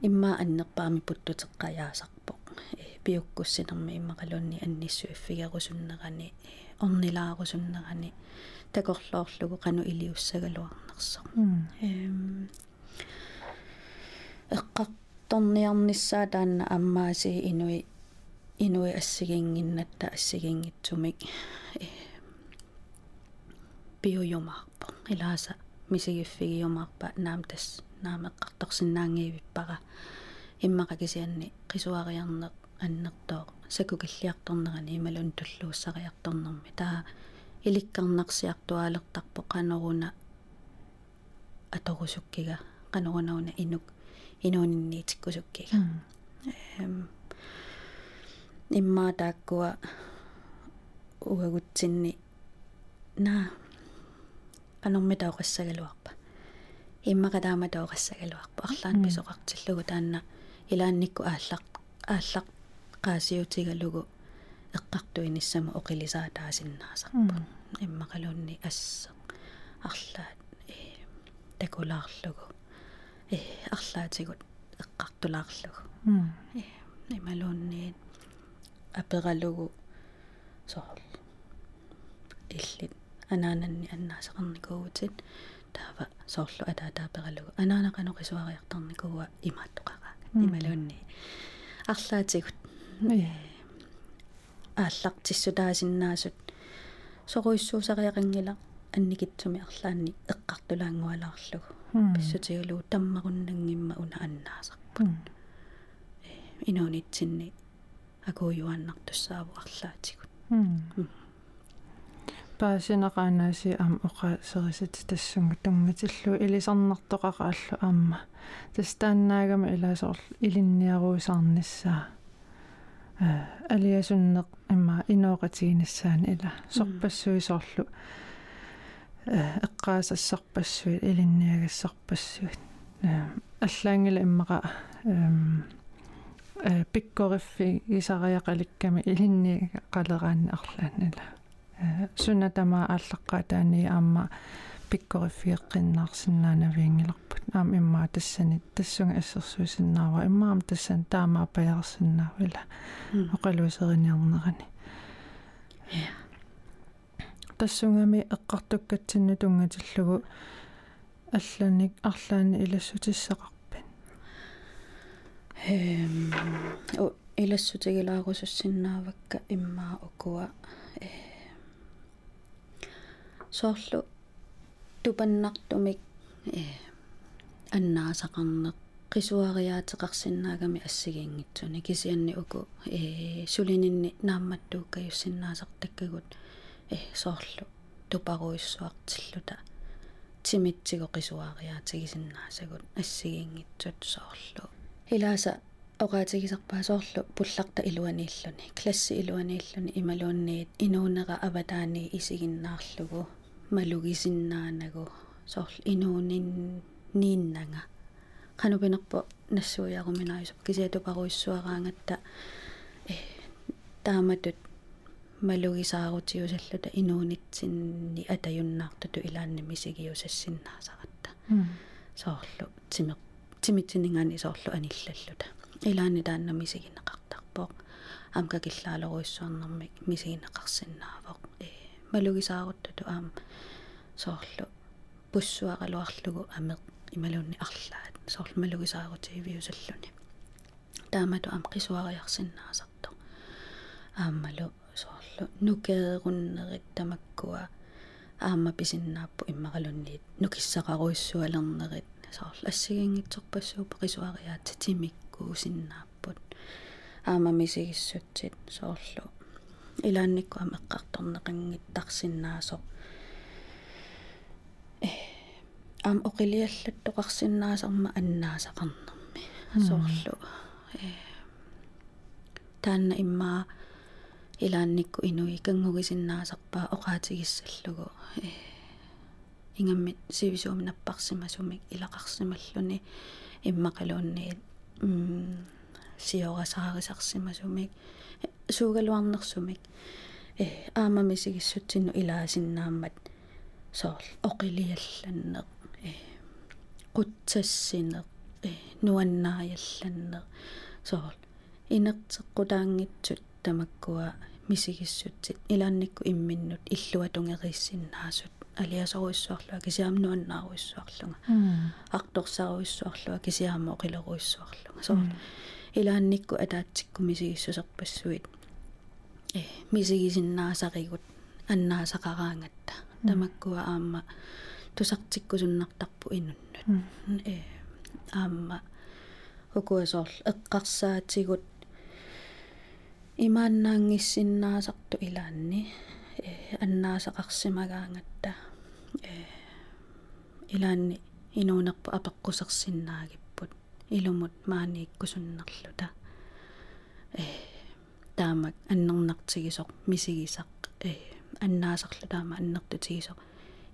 имма аннерпаами путтутеққаяасарпоқ э пиуккуссинерми иммақалуунни анниссуиффигерусуннерани орнилаарусуннерани такорлоорлугу қану илиуссагалуарнерсо эм эққарторниарниссаа таанна аммааси инуи инуи ассигингиннатта ассигингитсумик э биойомаарпо илааса мисигиффигиомаарпа наамтас наамеққарторсинаангиивиппара иммақакисианни қисуариарнеқ аннертоо сакукиллиарторнерани ималун туллууссариарторнерми таа иликкарнарсиартуалертарпо qanoruна аторусуккига qanorunauna инук инуунинниитиккусуккига эм имма тааккуа уагутсинни на qanорми таоqassагалуарпа иммака таама таоqassагалуарпа арлаан писоqartиллугу таанна илаанникку ааллақ ааллақ qaasiutigalugu оқилисаа таасиннаасарпут иммақалуунни асса арлаат э такулаарлугу э арлаатигут эққартулаарлугу э ималуунни апералугу соор иллит анаананни аннаасеқарникуугутит таава соорлу атаатаапералугу анаанақанеқисуариартарникууа имааттоқараа ималуунни арлаатигут ааллартиссутаасиннаасут соруиссуусариақангила анникитсуми арлаанни. Эққартулаангуалаарлугу писсутигалуу таммаруннангимма уна аннаасарпут. Инуунитсинни акууюаннартуссааву арлаатигут паасинеқаанаси аам оқа серисит тассунга тунгатиллу илисарнартоқақааллу аама тастааннаагама илаасоорлу илинниаруусаарниссаа а алиасуннеқ имма инооқатигинассаани ила. Сорпассуисоорлу эққаасассарпассуит илинниагассарпассуит аллаангила иммаqa э пиккориффи исариақаликками илинни қалераанни арлааннила сунатама ааллаққаа таани аама пиккориффиэққиннаарсинаанавиингиларпут аама иммаа тассани тассунга ассерсуисиннаава иммаам тассан таамаа паярсиннаавила оқалуусериниарнерани тассунгами эққартуккатсинну тунгатиллугу. Алланик арлаани илассутиссақарпин. Эм о илассутигилаарусуссиннаавакка иммаа укуа э соорлу тупаннартумик э аннаасақарнеқ qisuariaatеқарсиннаагами ассигингитсуни кисианни уку э сулининни наамматтууккаюссиннаасартаккагут э соорлу тупаруиссуартиллута тимитсиго qisuariaатигисиннаасагут ассигингитсут соорлу илааса оqaатигисарпаа соорлу пулларта илуанииллуни класси илуанииллуни ималуунниит инуунера аватаани исигиннаарлугу малугисиннаанагу соорлу инуунин нииннага qanupinерпо нассуяаруминааюсоп кисиатупаруиссуараангатта э тааматут малугисаарутиусаллута инуунитсинни атаюннаартуту илаанни мисигиусассиннаасаратта соорлу тимеқ тимитсинингани соорлу аниллаллута илаанни таанна мисигинеқартарпоқ амка киллаалеруиссуарнэрмик мисигинеқарсинаавоқ э малугисааруттуту аама соорлу пуссуақалуарлугу амеқ ималуунни арлаат. Соорлу малугисаарутигивиусаллуни таамату ам qisuariarsinnaasarto ааммалу соорлу нукееруннерит тамаккуа. Аама писиннааппу иммакалунниит нукиссақаруиссуалернерит соорлу ассигингитсорпассуупа qisuariaat тимиккуусиннааппут аама мисигиссутсит соорлу илаанникку ам эққарторнеқангиттарсиннаасо э ам оқилиаллаттоқарсиннаасарма аннаасақарнерми соорлу э таанна иммаа илаанникку инуи кангугисиннаасарпаа оқаатигиссаллугу. Э ингаммит сивисуум наппарсимасумик илақарсималлуни иммақалуунниит м сиорасаарисарсимасумик суугалуарнерсумик э аамамисигиссутсинну илаасиннааммат соорл оқилиалланнеқ э qutsassineq э нуаннааялланнеқ соорл инертеққутаангитсут тамаккуа мисигиссутсит илаанникку имминнут иллуа тунгериссиннаасут алиасоруиссуарлуа кисиамнуаннааруиссуарлунга арторсаруиссуарлуа кисиаама оқилеруиссуарлунга соорл илаанникку атаатсикку мисигиссусерпассуит э мисигисиннаасаригут аннаасақараангатта тамаккуа аама тусартиккусуннартарпу инуннут э аама укуасоорл эққарсаатигут имааннаангиссиннаасарту илаанни э аннаасақарсимагаангатта э илаанни инуунерпу апеққусерсиннаагиппут илумут maaнииккусуннерлута э таамак аннернартигисоқ мисигисақ э аннаасерлу таама аннертутигисоқ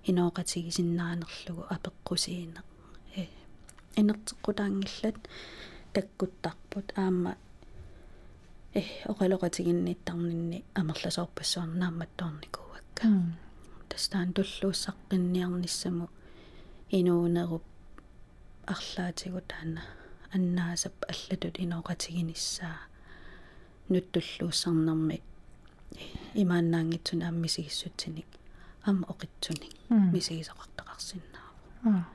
инооқатигисиннаанерлугу апеққусиинеқ э инертеққутаангиллат таккуттарпут аама э оқалоқатигинниттарнинни амерласоорпассуарна наамматтуарникууакка тастаан туллууссаққинниарниссаму инуунеруп арлаатигу таана аннаасап аллатут инооқатигиниссаа нуттуллууссарнэрми имааннаангитсуна аммисигиссутсиник. Ама оқитсуник мисигисоқартақарсиннааву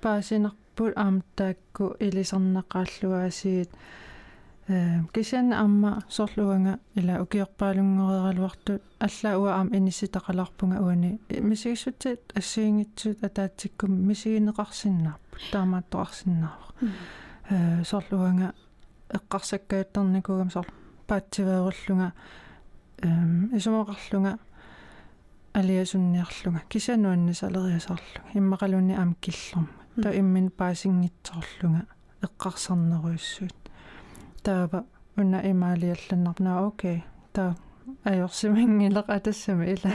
паасинерпут аамтаакку илисарнақааллуаасиит. Э кисиан амма сорлуанга ила укиорпаалунгорералуартут алла уа аам инисситақаларпунга уани. Мисигиссутсит ассиингитсут атаатсиккум мисигинеқарсиннаарпут таамааттоқарсиннаава э сорлуанга эққарсаккааттарникугам сор паатсивееруллунга эм исумоқарлунга алиасунниарлунга. Кисануаннисалериасарлунга иммақалунни аам киллерма та иммин паасингитсоорлунга эққарсарнеруйуссуут таава уна имаалиалланнарнаа окей. Та ajorsimangilaq atassami ila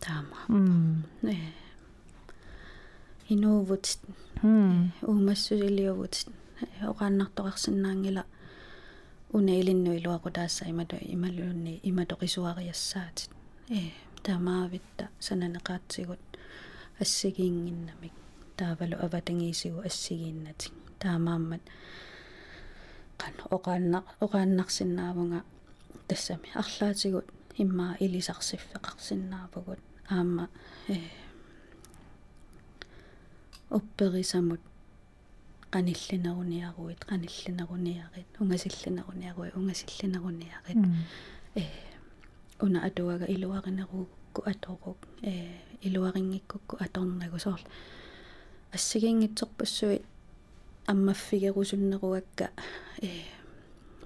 таама. М э. Инуувут м уумассусилиувут оқааннартоқарсинаангила уна илинну илуақутаасса имату ималуунни иматоқисуариассаатит э. Таамаавитта сананеқаатсигут ассигиингиннамик таавалу аватангиисигу ассигииннатик таамааммат qan oqaanna oqaannarsinnaavunga тассами арлаатигут иммаа илисарсиффеқарсиннаапагут аама э опперисамут qanillineruниаруит qanillineruниарит унгасиллинеруниаруи унгасиллинеруниарит э уна атуага илуаринеруукку аторук э илуарингиккукку аторнагу соорлу ассигингитсорпассуит аммаффигерусуннеруакка э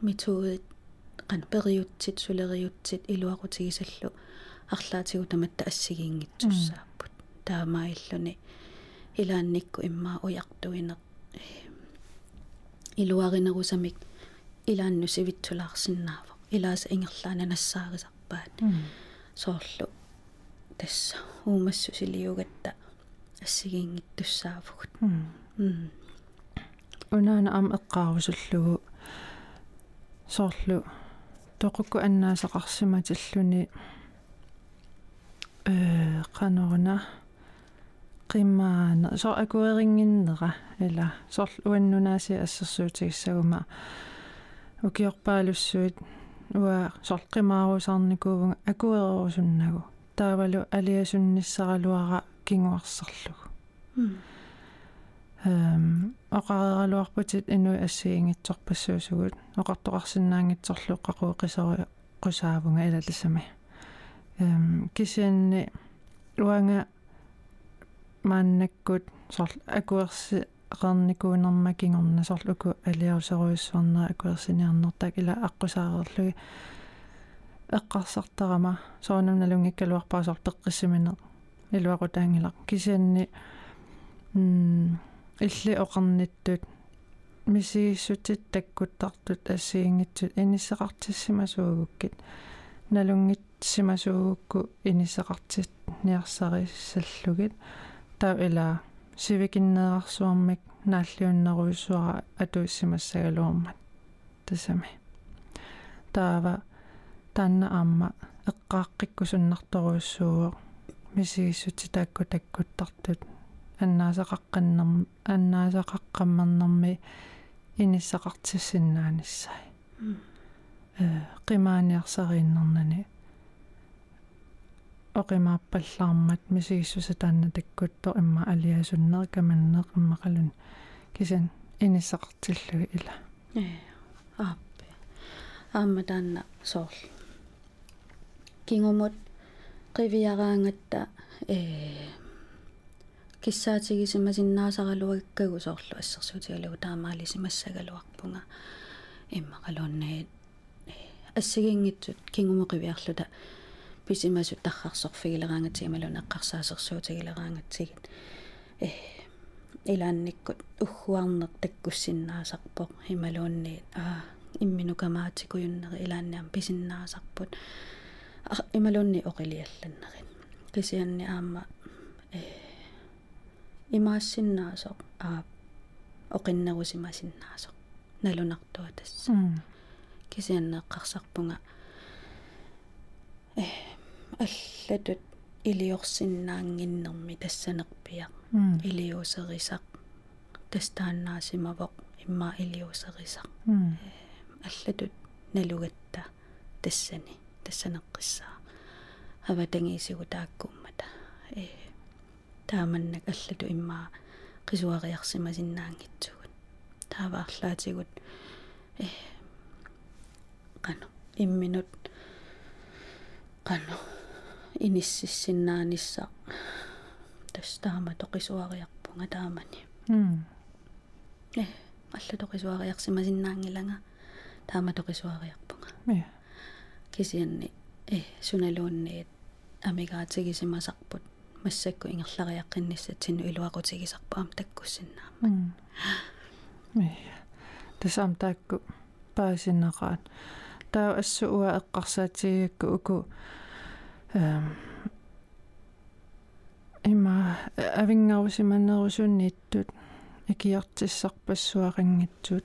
методит qan periutsit suleriutsit iluaqutigisаллу арлаатигу таматта ассигиингитсуссааппут таамаиллуни илаанникку иммаа уяртуинеқ илуаринерусамик илаанну сивитсулаарсиннаава илааса ингерлаана нассаарисарпаат соорлу тасса уумассу силиугатта ассигиингиттуссаафгут м унаана ам эққарусуллугу соорлу тоқукку аннаасақарсиматиллуни э қанорна qimmaana so akueringinnera ila sorl uannunaasi ассерсуутигиссагума укиорпаалуссуит уа сорл qimaarusaarnikuuvunga akuererusуннагу таавалу алиасунниссаралуара кингуарсерлугу эм оқарералуарпутит инуи ассиингитсорпассуусугут оқартоқарсинаангитсорлу қақуэқисаруи қусаавунга илалассами эм кисианни уанга мааннаккут сорл акуерси qernikkuunerma kingorna sorluku aliaruseruissuarnera akuersiniarnertak ila аққусаарерлуги эққарсартарама соонамналунгиккалуарпаа сор пеққиссиминеқ илуақутаангилақ кисианни м илли оқарниттут мисигиссутит таккуттартут ассиингитсут иниссеқартиссимасуугуккит налунгитсимасуугукку иниссеқартит ниарсариссаллугит таа илаа сивикиннеэрсуармик нааллиуннеруйссуара атуиссимассагалуармат. Тасами. Таава таанна аама эққааққиккусуннарторуйссууо мисигиссути таакку таккуттартут. Аннаасақаққаннер аннаасақаққаммернэрми иниссақартиссиннааниссай э қимааниарсарииннернани оқимааппаллаармат мисигиссуса таанна таккутто имма алиасуннер каманнеқ иммақалун кисан иниссақартиллуги ила э ааппе аама таанна соорл кингумут qiviyaraangata э киссаатигисимасиннаасаралуаккагу соорлу ассерсуутигалугу таамаалисимассагалуарпунга иммақалууннаит ассигингитсут кингумеқивиарлута писимасу таррарсорфигилераангатигималун эққарсаасерсуутигилераангатсигит э илаанниккут уггуарнер таккуссиннаасарпоқ ималуунниит аа имминукамаатикуйуннери илаанниам писиннаасарпут ималуунни оқилиалланнерин кисианни аама э имаассиннаасоқ аа оқиннерусимасиннаасоқ налунартуа тасса кисианнеэққарсарпунга э аллатут илиорсиннаангиннерми тассанерпиа. Илиусерисақ тастааннаасимавоқ имма илиусерисақ аллатут налугатта. Тассани. Тассанеққиссаа аватангисигу тааккуммата э тааманнак аллату иммаа qisuariarsimasinnaangitsugut тааваарлаатигут э qanu имминут qanu иниссиссиннаанисса тастаама тоқисуариарпунга таамани э алла тоқисуариарсимасиннаангилага таама тоқисуариарпунга я кисианни э суналуунниит амигаатигисимасарпут массакку ингерлариаққинниссатсину илуақутигисарпаам таккуссиннаама. Я тасаам таакку паасиннеқаат таа ассууа эққарсаатигакку уку эм има авингаарусиманнерусуннииттут икиартиссарпассуақингитсут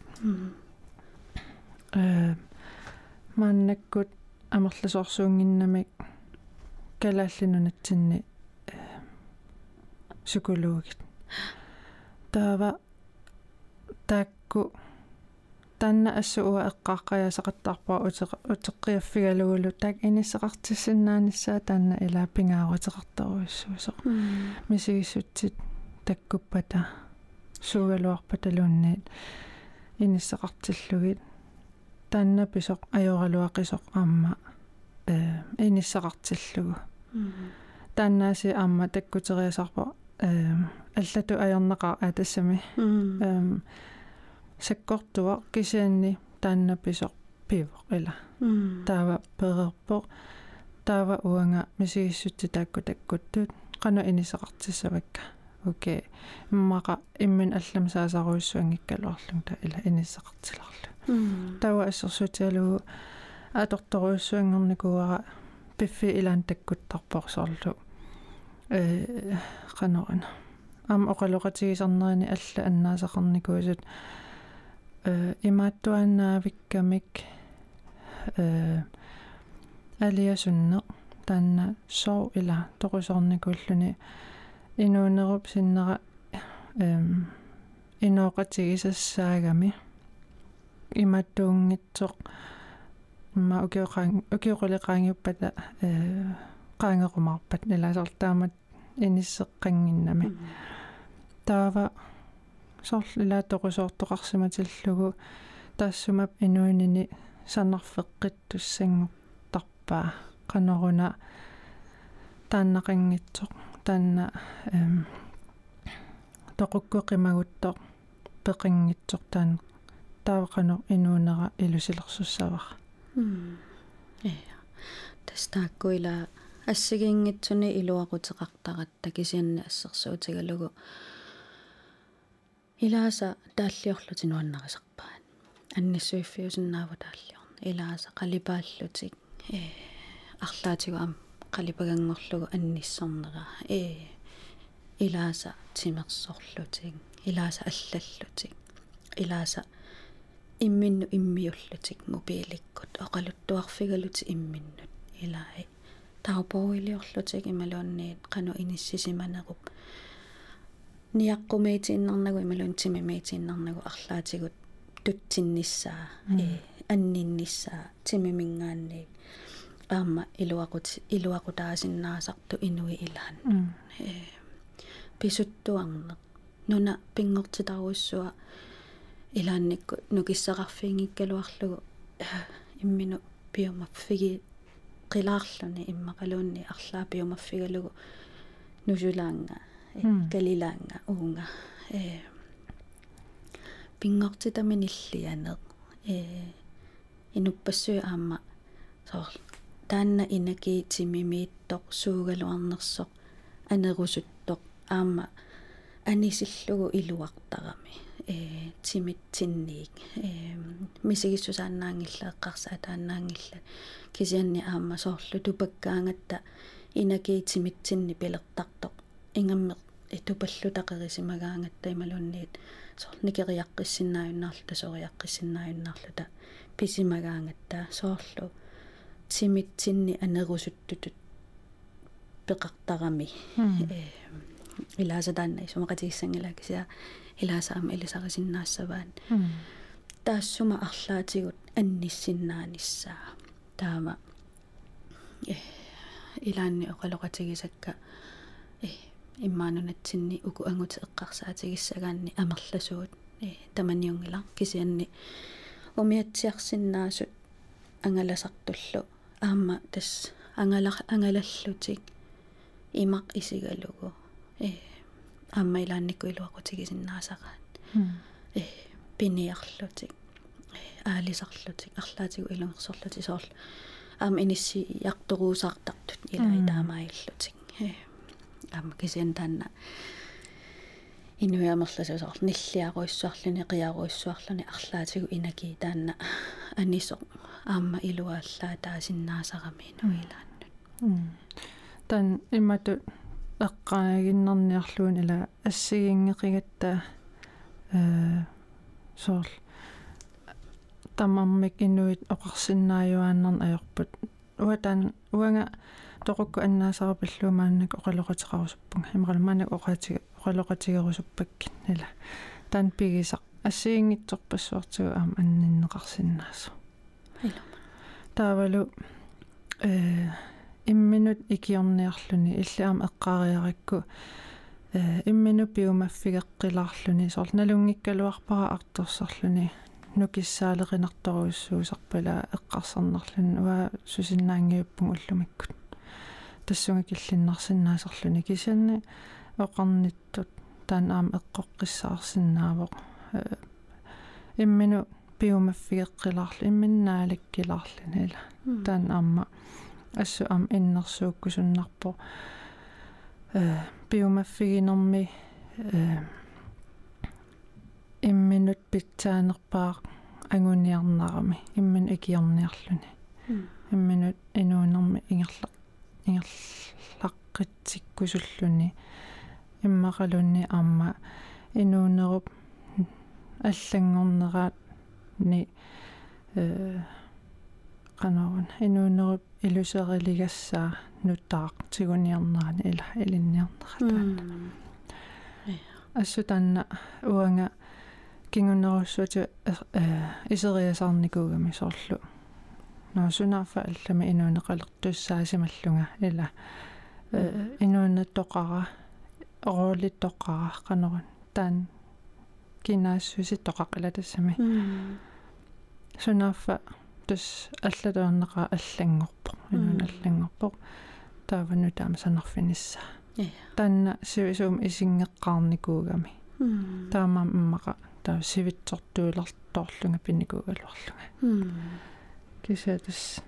э маннаккут амерласорсуунгиннамик калааллинунатсинни сукулуугит. Таава таакку танна ассууа эққааққаясақаттарпаа утеққиаффигалугулу таак иниссеқартиссиннааниссаа таанна илаа пингааруутеқартаруиссуусо мисигиссутсит таккуппата суугалуарпаталуунниит иниссеқартиллугит таанна писоқ ajorалуақисоқ аама э иниссеқартиллугу тааннааси аама таккутериасарпа э аллату аернеқаа атассами эм саккортуа кисианни таанна писоқ пивоқ ила. Таава перерпоқ таава уанга мисигиссутти таакку таккуттут. Qanu inisaqartissavakka окей. Иммаqa иммин аллам саасаруиссуангиккалуарлун та ила инисақартиларлу тава ассерсуутиалугу аторторуиссуангерникуара пиффи илаан таккуттарпорсорлу э qanорана ам оқалоқатигисарнерини алла аннаасақарникуусут э имааттуаннаавиккамик э алиасунне таанна соо ила тоқусорникуллуни инуунеруп синнера эм инооқатигисассаагами иматтуунгитсоқ ма океоқаан океоқулеқаангиппата э qaangequmарпат налаасартаамат иниссеққангиннами таава соорлила тоқусоортоқарсиматиллугу таассумап инуинини саннарфеққиттуссангуттарпаа qanoruна тааннақингитсоқ таанна эм тоқуккуқимагуттоқ пеқингитсоқ таан таавақано инуунера илусилерсуссавар э тастааккуила ассигингитсуни илуақутеқартаратта кисианна ассерсуутигалугу илааса тааллиорлутинуаннарисарпаат анниссуиффиусиннааву тааллиорна илааса қалипааллутик э арлаатигу ам қалипагангорлугу анниссорнера э илааса тимерсорлутик илааса аллаллутик илааса имминну иммиуллутик мобиликкут оқалуттуарфигалути имминнут илаи таупоуилиорлутик ималуунниит қану иниссисиманеруп ниаққумеитииннарнагу ималуун тимимеитииннарнагу арлаатигут тутсинниссаа э аннинниссаа тимимингаанниик аама илуақут илуақутаасиннаасарту инуи илаан э писуттуарнеқ нуна пингортитаруиссуа илаанникку нукиссақарфиингиккалуарлугу иммину пиумаффиги qilaarsuni иммақалуунни арлаа пиумаффигалугу нусулаанга э пингортитаминиллианеq э инуппассуи аама соор таанна инаки тимимииттоқ суугалуарнерсоқ анерусуттоқ аама анисиллугу илуартарами э тимитсинниик э мисигиссусаанаангилла эққарсаа тааннаангилла кисианни аама соорлу тупаккаангатта инаки тимитсинни пилертартоқ ингаммеқ итупаллу тақерисимагаангатта ималунниит сорникериаққиссиннааюннаарлу тасориаққиссиннааюннаарлута писимагаангатта соорлу. Тимитсинни анерусуттутут пеқартарами э илаасатаанна исумақатигиссангила кися илаасаама илисарисиннаассаваан таассума арлаатигут анниссиннааниссаа таама э илаанни оқалоқатигисакка э иммаанунатсинни уку ангути эққарсаатигиссагаанни амерласуут. Э таманиунгила кисианни умиатсиарсиннаасут ангаласартуллу. Аама тас ангала ангалаллутик. Имақ исигалугу. Э аама илаанникку илуақутигисиннаасараат э пиниарлутик. Э аалисарлутик. Арлаатигу илунгерсорлути соорл аама инисси ярторуусаартартут илаа таамаиллутик. Э аама кисиан таанна инуяамерласусоор ниллиаруиссуарлуни қиаруиссуарлуни арлаатигу инаки таанна анисо аама илуааллаа таасиннаасарами инуилааннут тан имату эққаагиннэрниарлуун ила ассигингеқигатта э соорл таммармик инуит оқарсиннааюааннерн аёрпут уатан уанга тоқукку аннаасарапиллуумааннак оқалоқатеқарусуппунга имақалмаанак оқаатига оқалоқатигерусуппаккин ила таан пигисақ ассиингитсорпассуартигу аама анниннеқарсинаасу илума таавалу э имминут икиорниарлүни иллаама эққаариаракку э иммину пиумаффигеққилаарлүни соор налунгиккалуарпара арторсарлүни нукиссаалеринарторуиссуусарпала эққарсарнарлүни уа сусиннаангиуппун уллумиккут тассунга киллиннарсинаасарлүни кисианни оқарниттут таан аама эққоққиссаарсинаавоқ иммину пиумаффигеққилаарлу имминнааликкилаарлүни ила таан аама ассу аама иннерсууккусуннарпо э пиумаффигинерми э имминут питсаанерпаа агуниарнарами иммин икиорниарлүни имминут инуунерми ингерлақ ингерлаққитсиккусуллуни иммақалунни аама инуунеруп. Аллангорнераат ни э канаун инуунеруп. Илусерилигассаа нутаақ тигуниарнерани ила илинниарнератаана ассутанна. Уанга. Кингуннеруссуути э исериасаарникуугами соорлу наасунаарфа аллами инуунеқалертуссаасималлунга ила инууннаттоқара оролиттоқара канерун таан кинаассуситтоқақила тассами сунаарфа тус аллатуарнеqa аллангорпо инуун аллангорпо таавану таама санарфинissaа таанна сивисуум исингеққарникуугами таама иммаqa таа сивитсортуулерторлунга пинникуугалуарлунга кисатас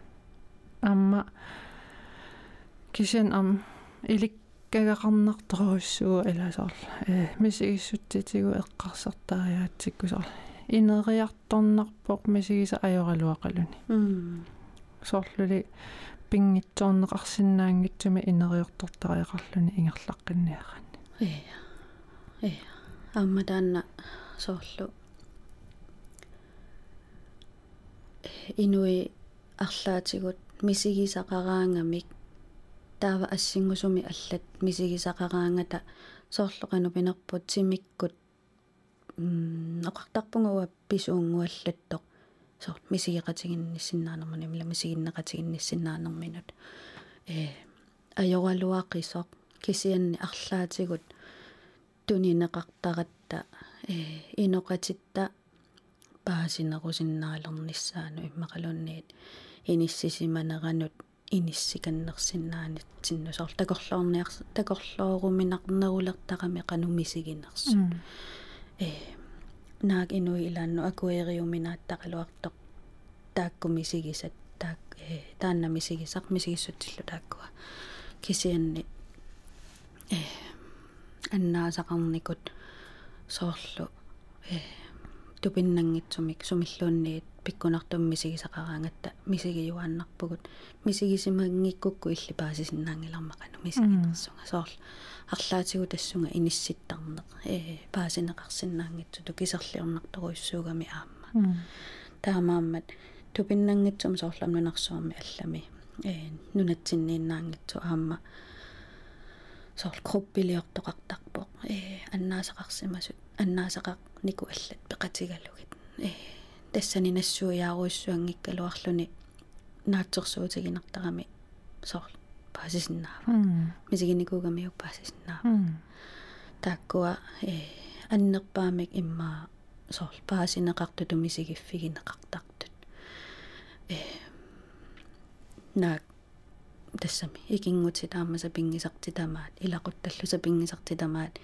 амма кисен ам иликкагақарнарторуссуу иласаарла э мисигиссутситигу эққарсартариаатсиккусаарла инериарторнарпоқ мисигиса ajorалуақалуни соорлули пингитсоорнеқарсинаангитсуми инериортортариақарлуни ингерлаққинниаран э э амма таанна соорлу инуи арлаатигут мисигисақараангамик таава ассингусуми аллат мисигисақараангата соорлоқану пинерпут симиккут ноқартарпунгуа писуунгуаллаттоқ соор мисигеқатигинниссиннаанермани мила мисигиннеқатигинниссиннаанерминут э ajorалуақисоқ кисианни арлаатигут тунинеқартаратта э иноқатитта паасинерусиннаалерниссаану иммақалунниит иниссисиманеранут иниссиканнерсиннаанит синнусоор такорлоорниарс такорлооруминарнерулертарами qanumisiginersu э наак инуи илаанну акуэриуминааттақалуартоқ тааккумисигисат таак э э таанна мисигисақ мисигиссутиллу тааккуа. Кисианни э аннаасақарникут соорлу э тупиннангитсумик сумиллуунниит пиккунартум мисигисақараангатта мисигиюааннарпугут мисигисимангиккукку илли паасисиннаангилармақану мисигитерсунга соорл. Арлаатигу тассунга инисситтарнеқ э паасинеқарсиннаангитсуту кисерлиорнарторуйссуугами аама. Таамааммат тупиннангитсум соорлам нунарсуарми аллами э нунатсиннииннаангитсу аама. Соорл круппилиортоқартарпоқ э аннаасақарсимасут аннаасақақ нику аллат пеқатигалугит э тассани нассуяаруиссуангиккалуарлуни наатсерсуутигинартарами соорл паасисиннаава мисигиникуугамиук паасисиннаава тааккуа э аннерпаамик иммаа соорл паасинеқартуту мисигиффигинеқартартут э наак тассами икингути таамаса пингисартитамаат илақутталлу сапингисартитамаат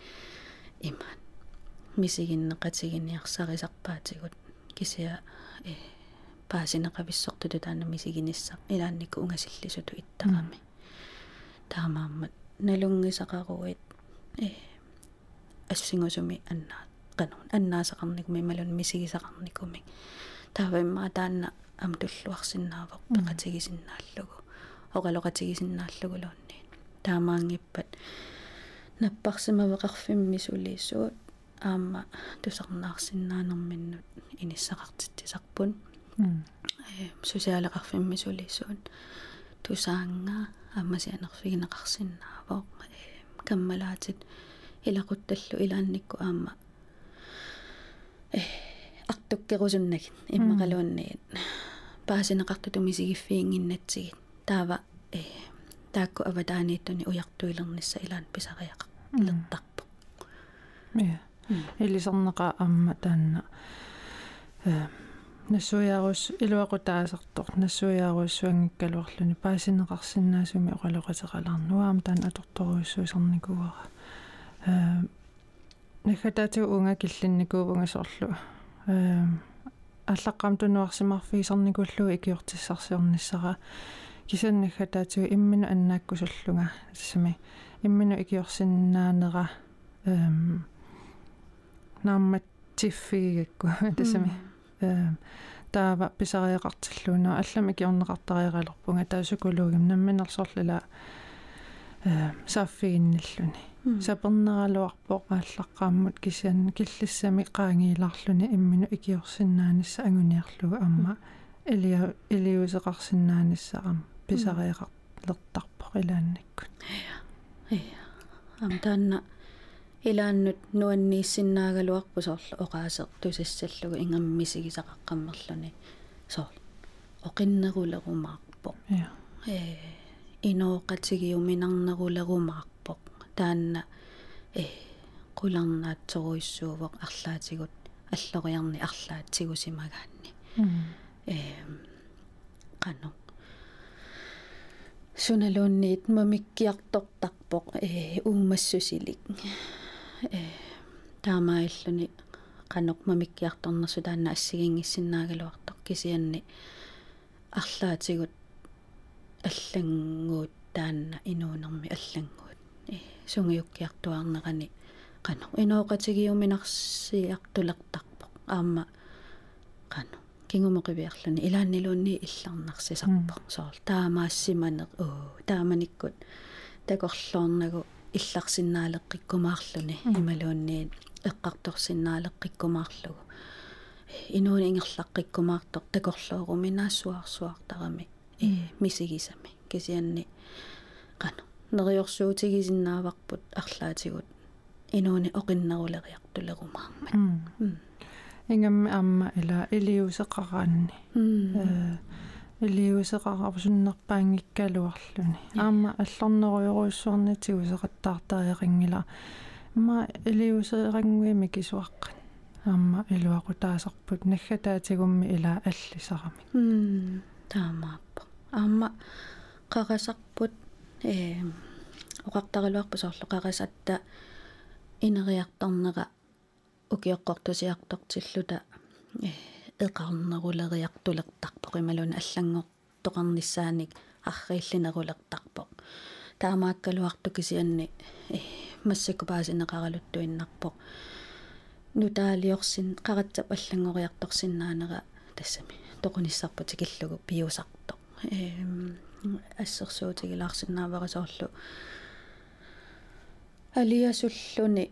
имаат мисигиннеқатигиниарсарисарпаатигут кисиа э паасинеқависсортуту таана мисигиниссар илаанникку унгасиллисуту иттарами таамааммат. Налунгисақаруит э ассингусуми аннаа канун. Аннаасақарникуми малун мисигисақарникуми. Таавимма таанна ам туллуарсинаавоқ пеқатигисиннааллугу оқалоқатигисиннааллугу луунни таамаангиппат. Наппарсимавеқарфимми сулииссуут аама тусарнаарсиннаанерминнут иниссақартитсисарпун э сусиалеқарфимми сулииссуут тусаангаа аммасианерфигинеқарсинаавоо э каммалаатит илақутталлу илаанникку аама э артуккерусуннагит иммақалуунниит паасинеқарту мисигиффиингиннатсигит таава э таакку аватаанииттуни уяртуилернisса илаан писариаqa лертарпо я илисернеqa амма таанна э нассуяарус илуақутаасартор нассуяаруссуангиккалуарлуни паасинеқарсинаасуми оқалоқатеқаларнуаам таан аторторуйссуисерникуара э нахатаату унга киллинникуувангасоорлу э аллаққам тунуарсимарфигисерникуллуи икиортиссарсиорниссара кисаннахатаату иммину аннааккусуллунга тассами иммину икиорсиннаанера эм наамматсиффигикку тассами эм таава писариақартиллуунаа аллами киорнеқартариаралерпунга таасукулуугим намминерсорлила э сааффигинниллуни сапернералуарпоқ ааллаққааммут кисиан киллиссами qaangiilарлуни иммину икиорсиннаанисса агуниарлугу амма. Илиа илиусеқарсиннаанissaqam писариақарлертарпоқ илаанниккут я я ам таанна илааннут нуаннииссиннаагалуарпу соорлу оqaасеқ тусассаллугу ингаммисигисақаққаммерлуни соор оқиннерулерумаарпоқ я э инооқатигиуминарнерулерумаарпоқ таанна э qulарнаатсоруиссуувоқ арлаатигут аллориарни арлаатсигусимагаанни. Э qanu суналуунниит мамиккиартортарпоқ э уумассусилик э таамаиллуни qanoq mamikkiartornersu taanna ассигингиссиннаагалуартоқ кисианни арлаатигут аллангуут таанна инуунерми аллангуут. Э сунгиуккиартуарнерани qanoq инооqатигиуминарсиартулертарпоқ аама qanoq кингумоқивиарлуни илааннилуунни илларнарсисарпоқ соор таамаассиманеқ уу тааманиккут. Такорлоорнагу илларсиннаалеққиккумаарлуни. Ималуунниит эққарторсиннаалеққиккумаарлугу инууни ингерлаққиккумаартор такорлооруми наассуарсуартарами э мисигисами. Кисианни қано нериорсуутигисиннааварпут арлаатигут. Инууни оқиннерулериартулерумаармат ингамми аама ила илиусеқараанни э илиусеқарапсуннерпаангиккалуарлуни аама аллорнеруйоруйссуарнатигу сеқаттаартариақингила ма илиусеэрангуими кисуаққан аама илуақутаасарпут. Наггатаатигумми ила аллисарами. Таамааппа. Аама қарасарпут э оқартарилуарпу соорлу қарасатта инериартарнера укиоққортусиартортиллута э эқарнерулериартулертарпоқ ималуна аллангоқ тоқарниссааник аррииллинерулертарпо таамааккалуарту кисианни массаку паасинеқаралуттуиннарпо нутаалиорсин қаратсап аллангориарторсиннаанера тассами. Тоқуниссарпу тикиллугу пиусарто эм ассерсуутигилаарсиннааварисоорлу алиасуллуни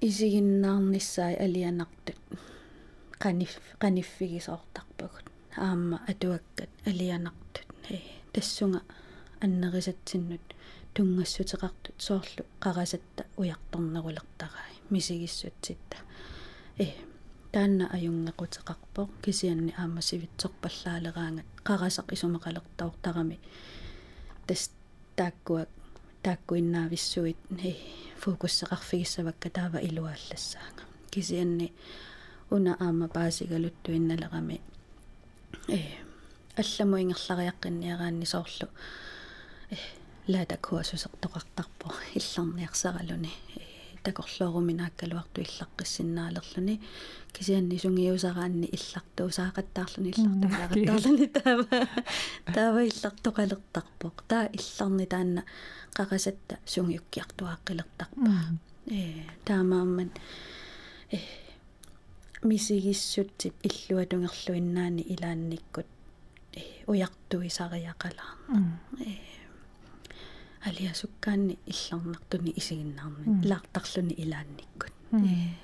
исигиннаарниссаи алианартут qanif qaniffigisoortarpagut аама атуаккат алианартут э тассунга аннерисатсиннут тунгассутеқартут соорлу қарасатта уярторнерулертарай мисигиссутситта. Э таанна аюнгеқутеқарпо кисианни аама сивитсорпаллаалераангат қарасақ исумақалертаортарами тас тааккуак тааккуиннаависсуит э фокуссеқарфигиссавакка таава илуааллассаага кисианни уна аама паасигалуттуинналерами э алламуингерлариаққинниараанни соорлу э лаата куасусертоқартарпо илларниарсаралуни такорлооруминааккалуарту иллаққиссиннаалерлүни кисианни сунгиусараанни иллартуу саақаттаарлүни иллартуулаагаттаарлүни таава таава иллартоқалертарпоқ таа илларни таанна qaqasatта сунгиуккиартуааққилертарпа э таамаамман э мисигиссутсип иллуатунгерлуиннаани илаанниккут э уяртуисариақалаа э алиасуккаанни илларнартуни исигиннаарни лаартарлуни илаанниккут. Э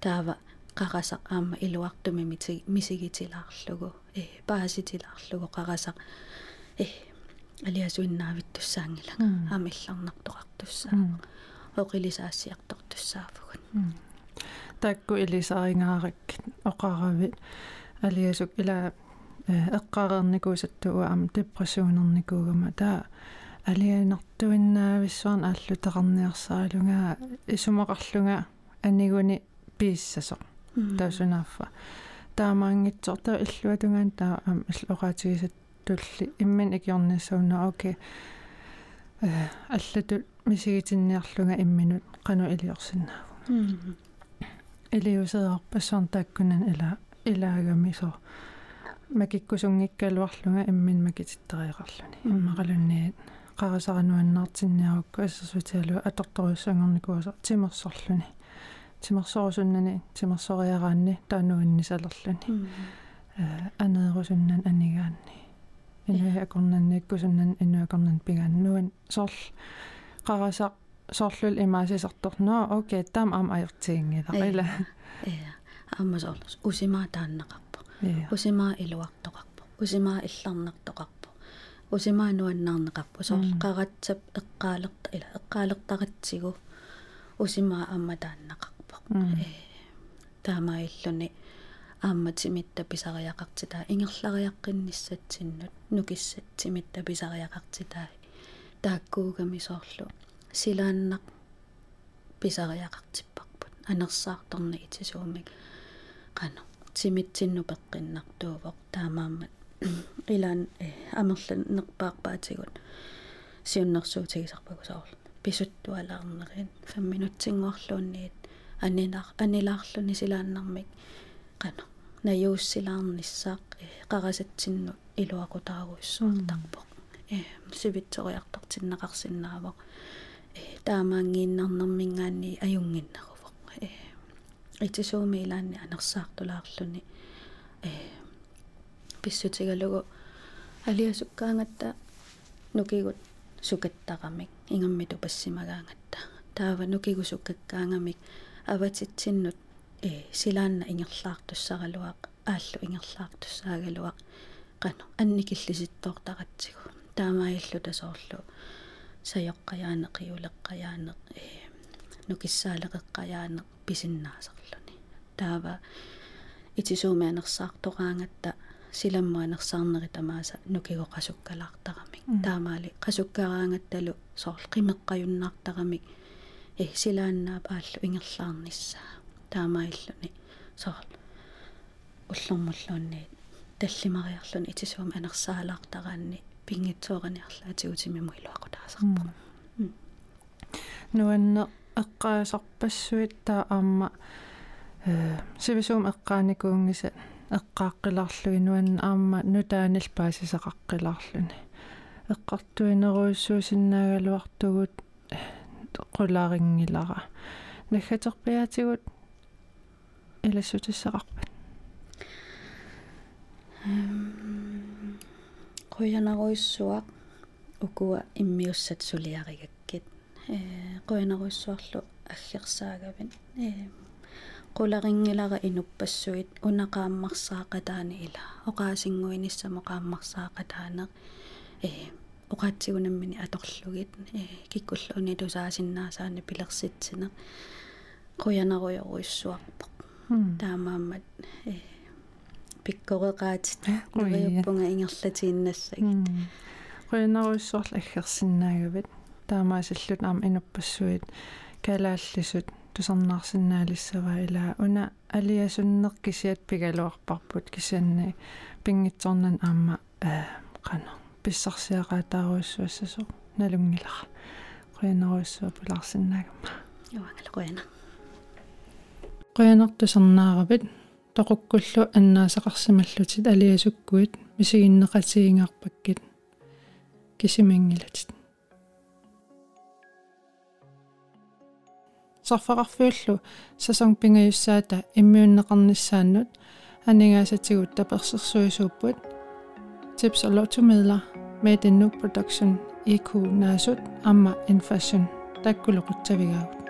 таава qarasaq aama iluartumi misigitilaarlugu э paasitilaarlugu qarasaq э алиасуиннаавиттуссаангилага аама илларнартоқартуссаа оқилисаассиартортуссаафгут такку илисарингаарак оқаравит алиасук ила эққарерникуусаттуа ам депрессионерникуугама. Таа алианартуиннаависсуарн ааллутеқарниарсаалунгаа исумақарлунга анигуни пииссасо. Таасунааффа таамаангитсорта иллуатунгаан таа ам иллоqaатигисат тулли иммин икиорниссауна оке э аллату мисигитинниарлунга имминут кану илиорсинааву илиусеарпассуарн тааккунан ила илаагами со макиккусунгиккалуарлунга иммин макититтериақарлуни иммақалунниит қарасарануаннаартинниарукку ассерсутиалу аторторуссангорникуаса тимерсорлуни тимерсорусуннани тимерсориараанни таануиннисалерлуни э анеерусуннан анигаанни инуакорнанниккусуннан инуакорнан пигааннуан сорл қарасақ соорлул имаасисарторноо окей таам аам аёртигингиларила э аама соорлус усимаа тааннеқарпо усимаа илуартоқарпо усимаа илларнартоқарпо усимаа нуаннаарнеқарпо сорл қаратсап эққаалерта ила эққаалертаратсигу усимаа аама тааннеқарпо э таамаиллуни аамматимитта писариақартитаа ингерлариаққинниссатсиннут нукиссат тимитта писариақартитаа тааккуугами соорлу силааннақ писариақартиппарпут анерсаарторни итисуумик қано тимитсинну пеққиннартуувоқ таамааммат. Илаан э амерлан нерпаарпаатигут сиуннэрсуутигисарпагу соорлу писуттуалаарнерин 5 минутсингорлуунниит анинаар анилаарлуни силааннармик қано наюуссилаарнissaaq қарасатсинну илуақутаагуиссуартарпоқ э сивитсориартортиннеқарсинаавоқ э таамаангииннарнэрмингаани аюнгиннерувоқ э итисууми илаанни анерсаартулаарлүни э писсутигалугу алиасуккаангатта нукигут сукаттарамик ингаммиту пассимагаангатта. Таава нукигу суккаккаангамик. Аватитсиннут э силаанна ингерлаартуссаралуақ ааллу ингерлаартуссаагалуақ qano анникиллиситтоортаратсигу таамаиллу тасоорлу саёққаяанеқиулеққаяанеқ э нукиссаалеқеққаяанеқ писиннаасарлуни таава итисуумианерсаартораангатта силаммуанерсаарнери тамааса нукиго қасуккалаартарамик таамаали қасуккараангатталу соорл қимеққаюннаартарамик э силааннаап ааллу ингерлаарниссаа таамаиллуни соор уллормуллуунни таллимариарлуни итисуум анерсаалаартараанни пингитсуориниарлаатигутими муилуақутаасарпа нуанне эққаасарпассуит таа аама э сивисуум эққааникуунгиса эққааққиларлуги нуан аама нутаанил паасисақаққиларлуни эққартуинеруйссуусиннаагалуартугут qulaaringilара наггатерпиатигут илассутиссақарпат qoyanaruissuaq ukua immiussat suliarigakкит э qoyanaruissuarlu аггерсаагавин э qularingilара inuppassuit unaqaammarsaaqataani ila oqaasingуиниссамо qaammarsaaqataanеq э oqaatsigunammini atorlugit. Э kikkullu unilусаасиннаасаани пилерситсинеq qoyanaruyoruissuarpoq таамааммат э пиккореqaатит нуриуппунга ингерлатииннассагит qoyanaruissuarlu аггерсиннаагавит таамаасиллут аама инуппассуит калааллисут тусарнаарсинаалиссава илаа уна алиасуннеқ кисиат пигалуарпарпут кисианни пингитсорнан аама аа қана писсарсиақаатааруиссуассасо налунгилара qoyanaruissua pulарсинаагама юангала qoyana qoyanartusarnaaravit toqukkullu аннаасақарсималлутит алиасуккуит мисигиннеқатигингаарпаккит кисимингилатит сарфақарфиуллу сасонг пингаюссаата иммиуннеқарниссааннут анигаасатигут таперсерсуисууппут tips og lottomidler med den nu production IQ naasut amma inflation takkulluqutsavigaavut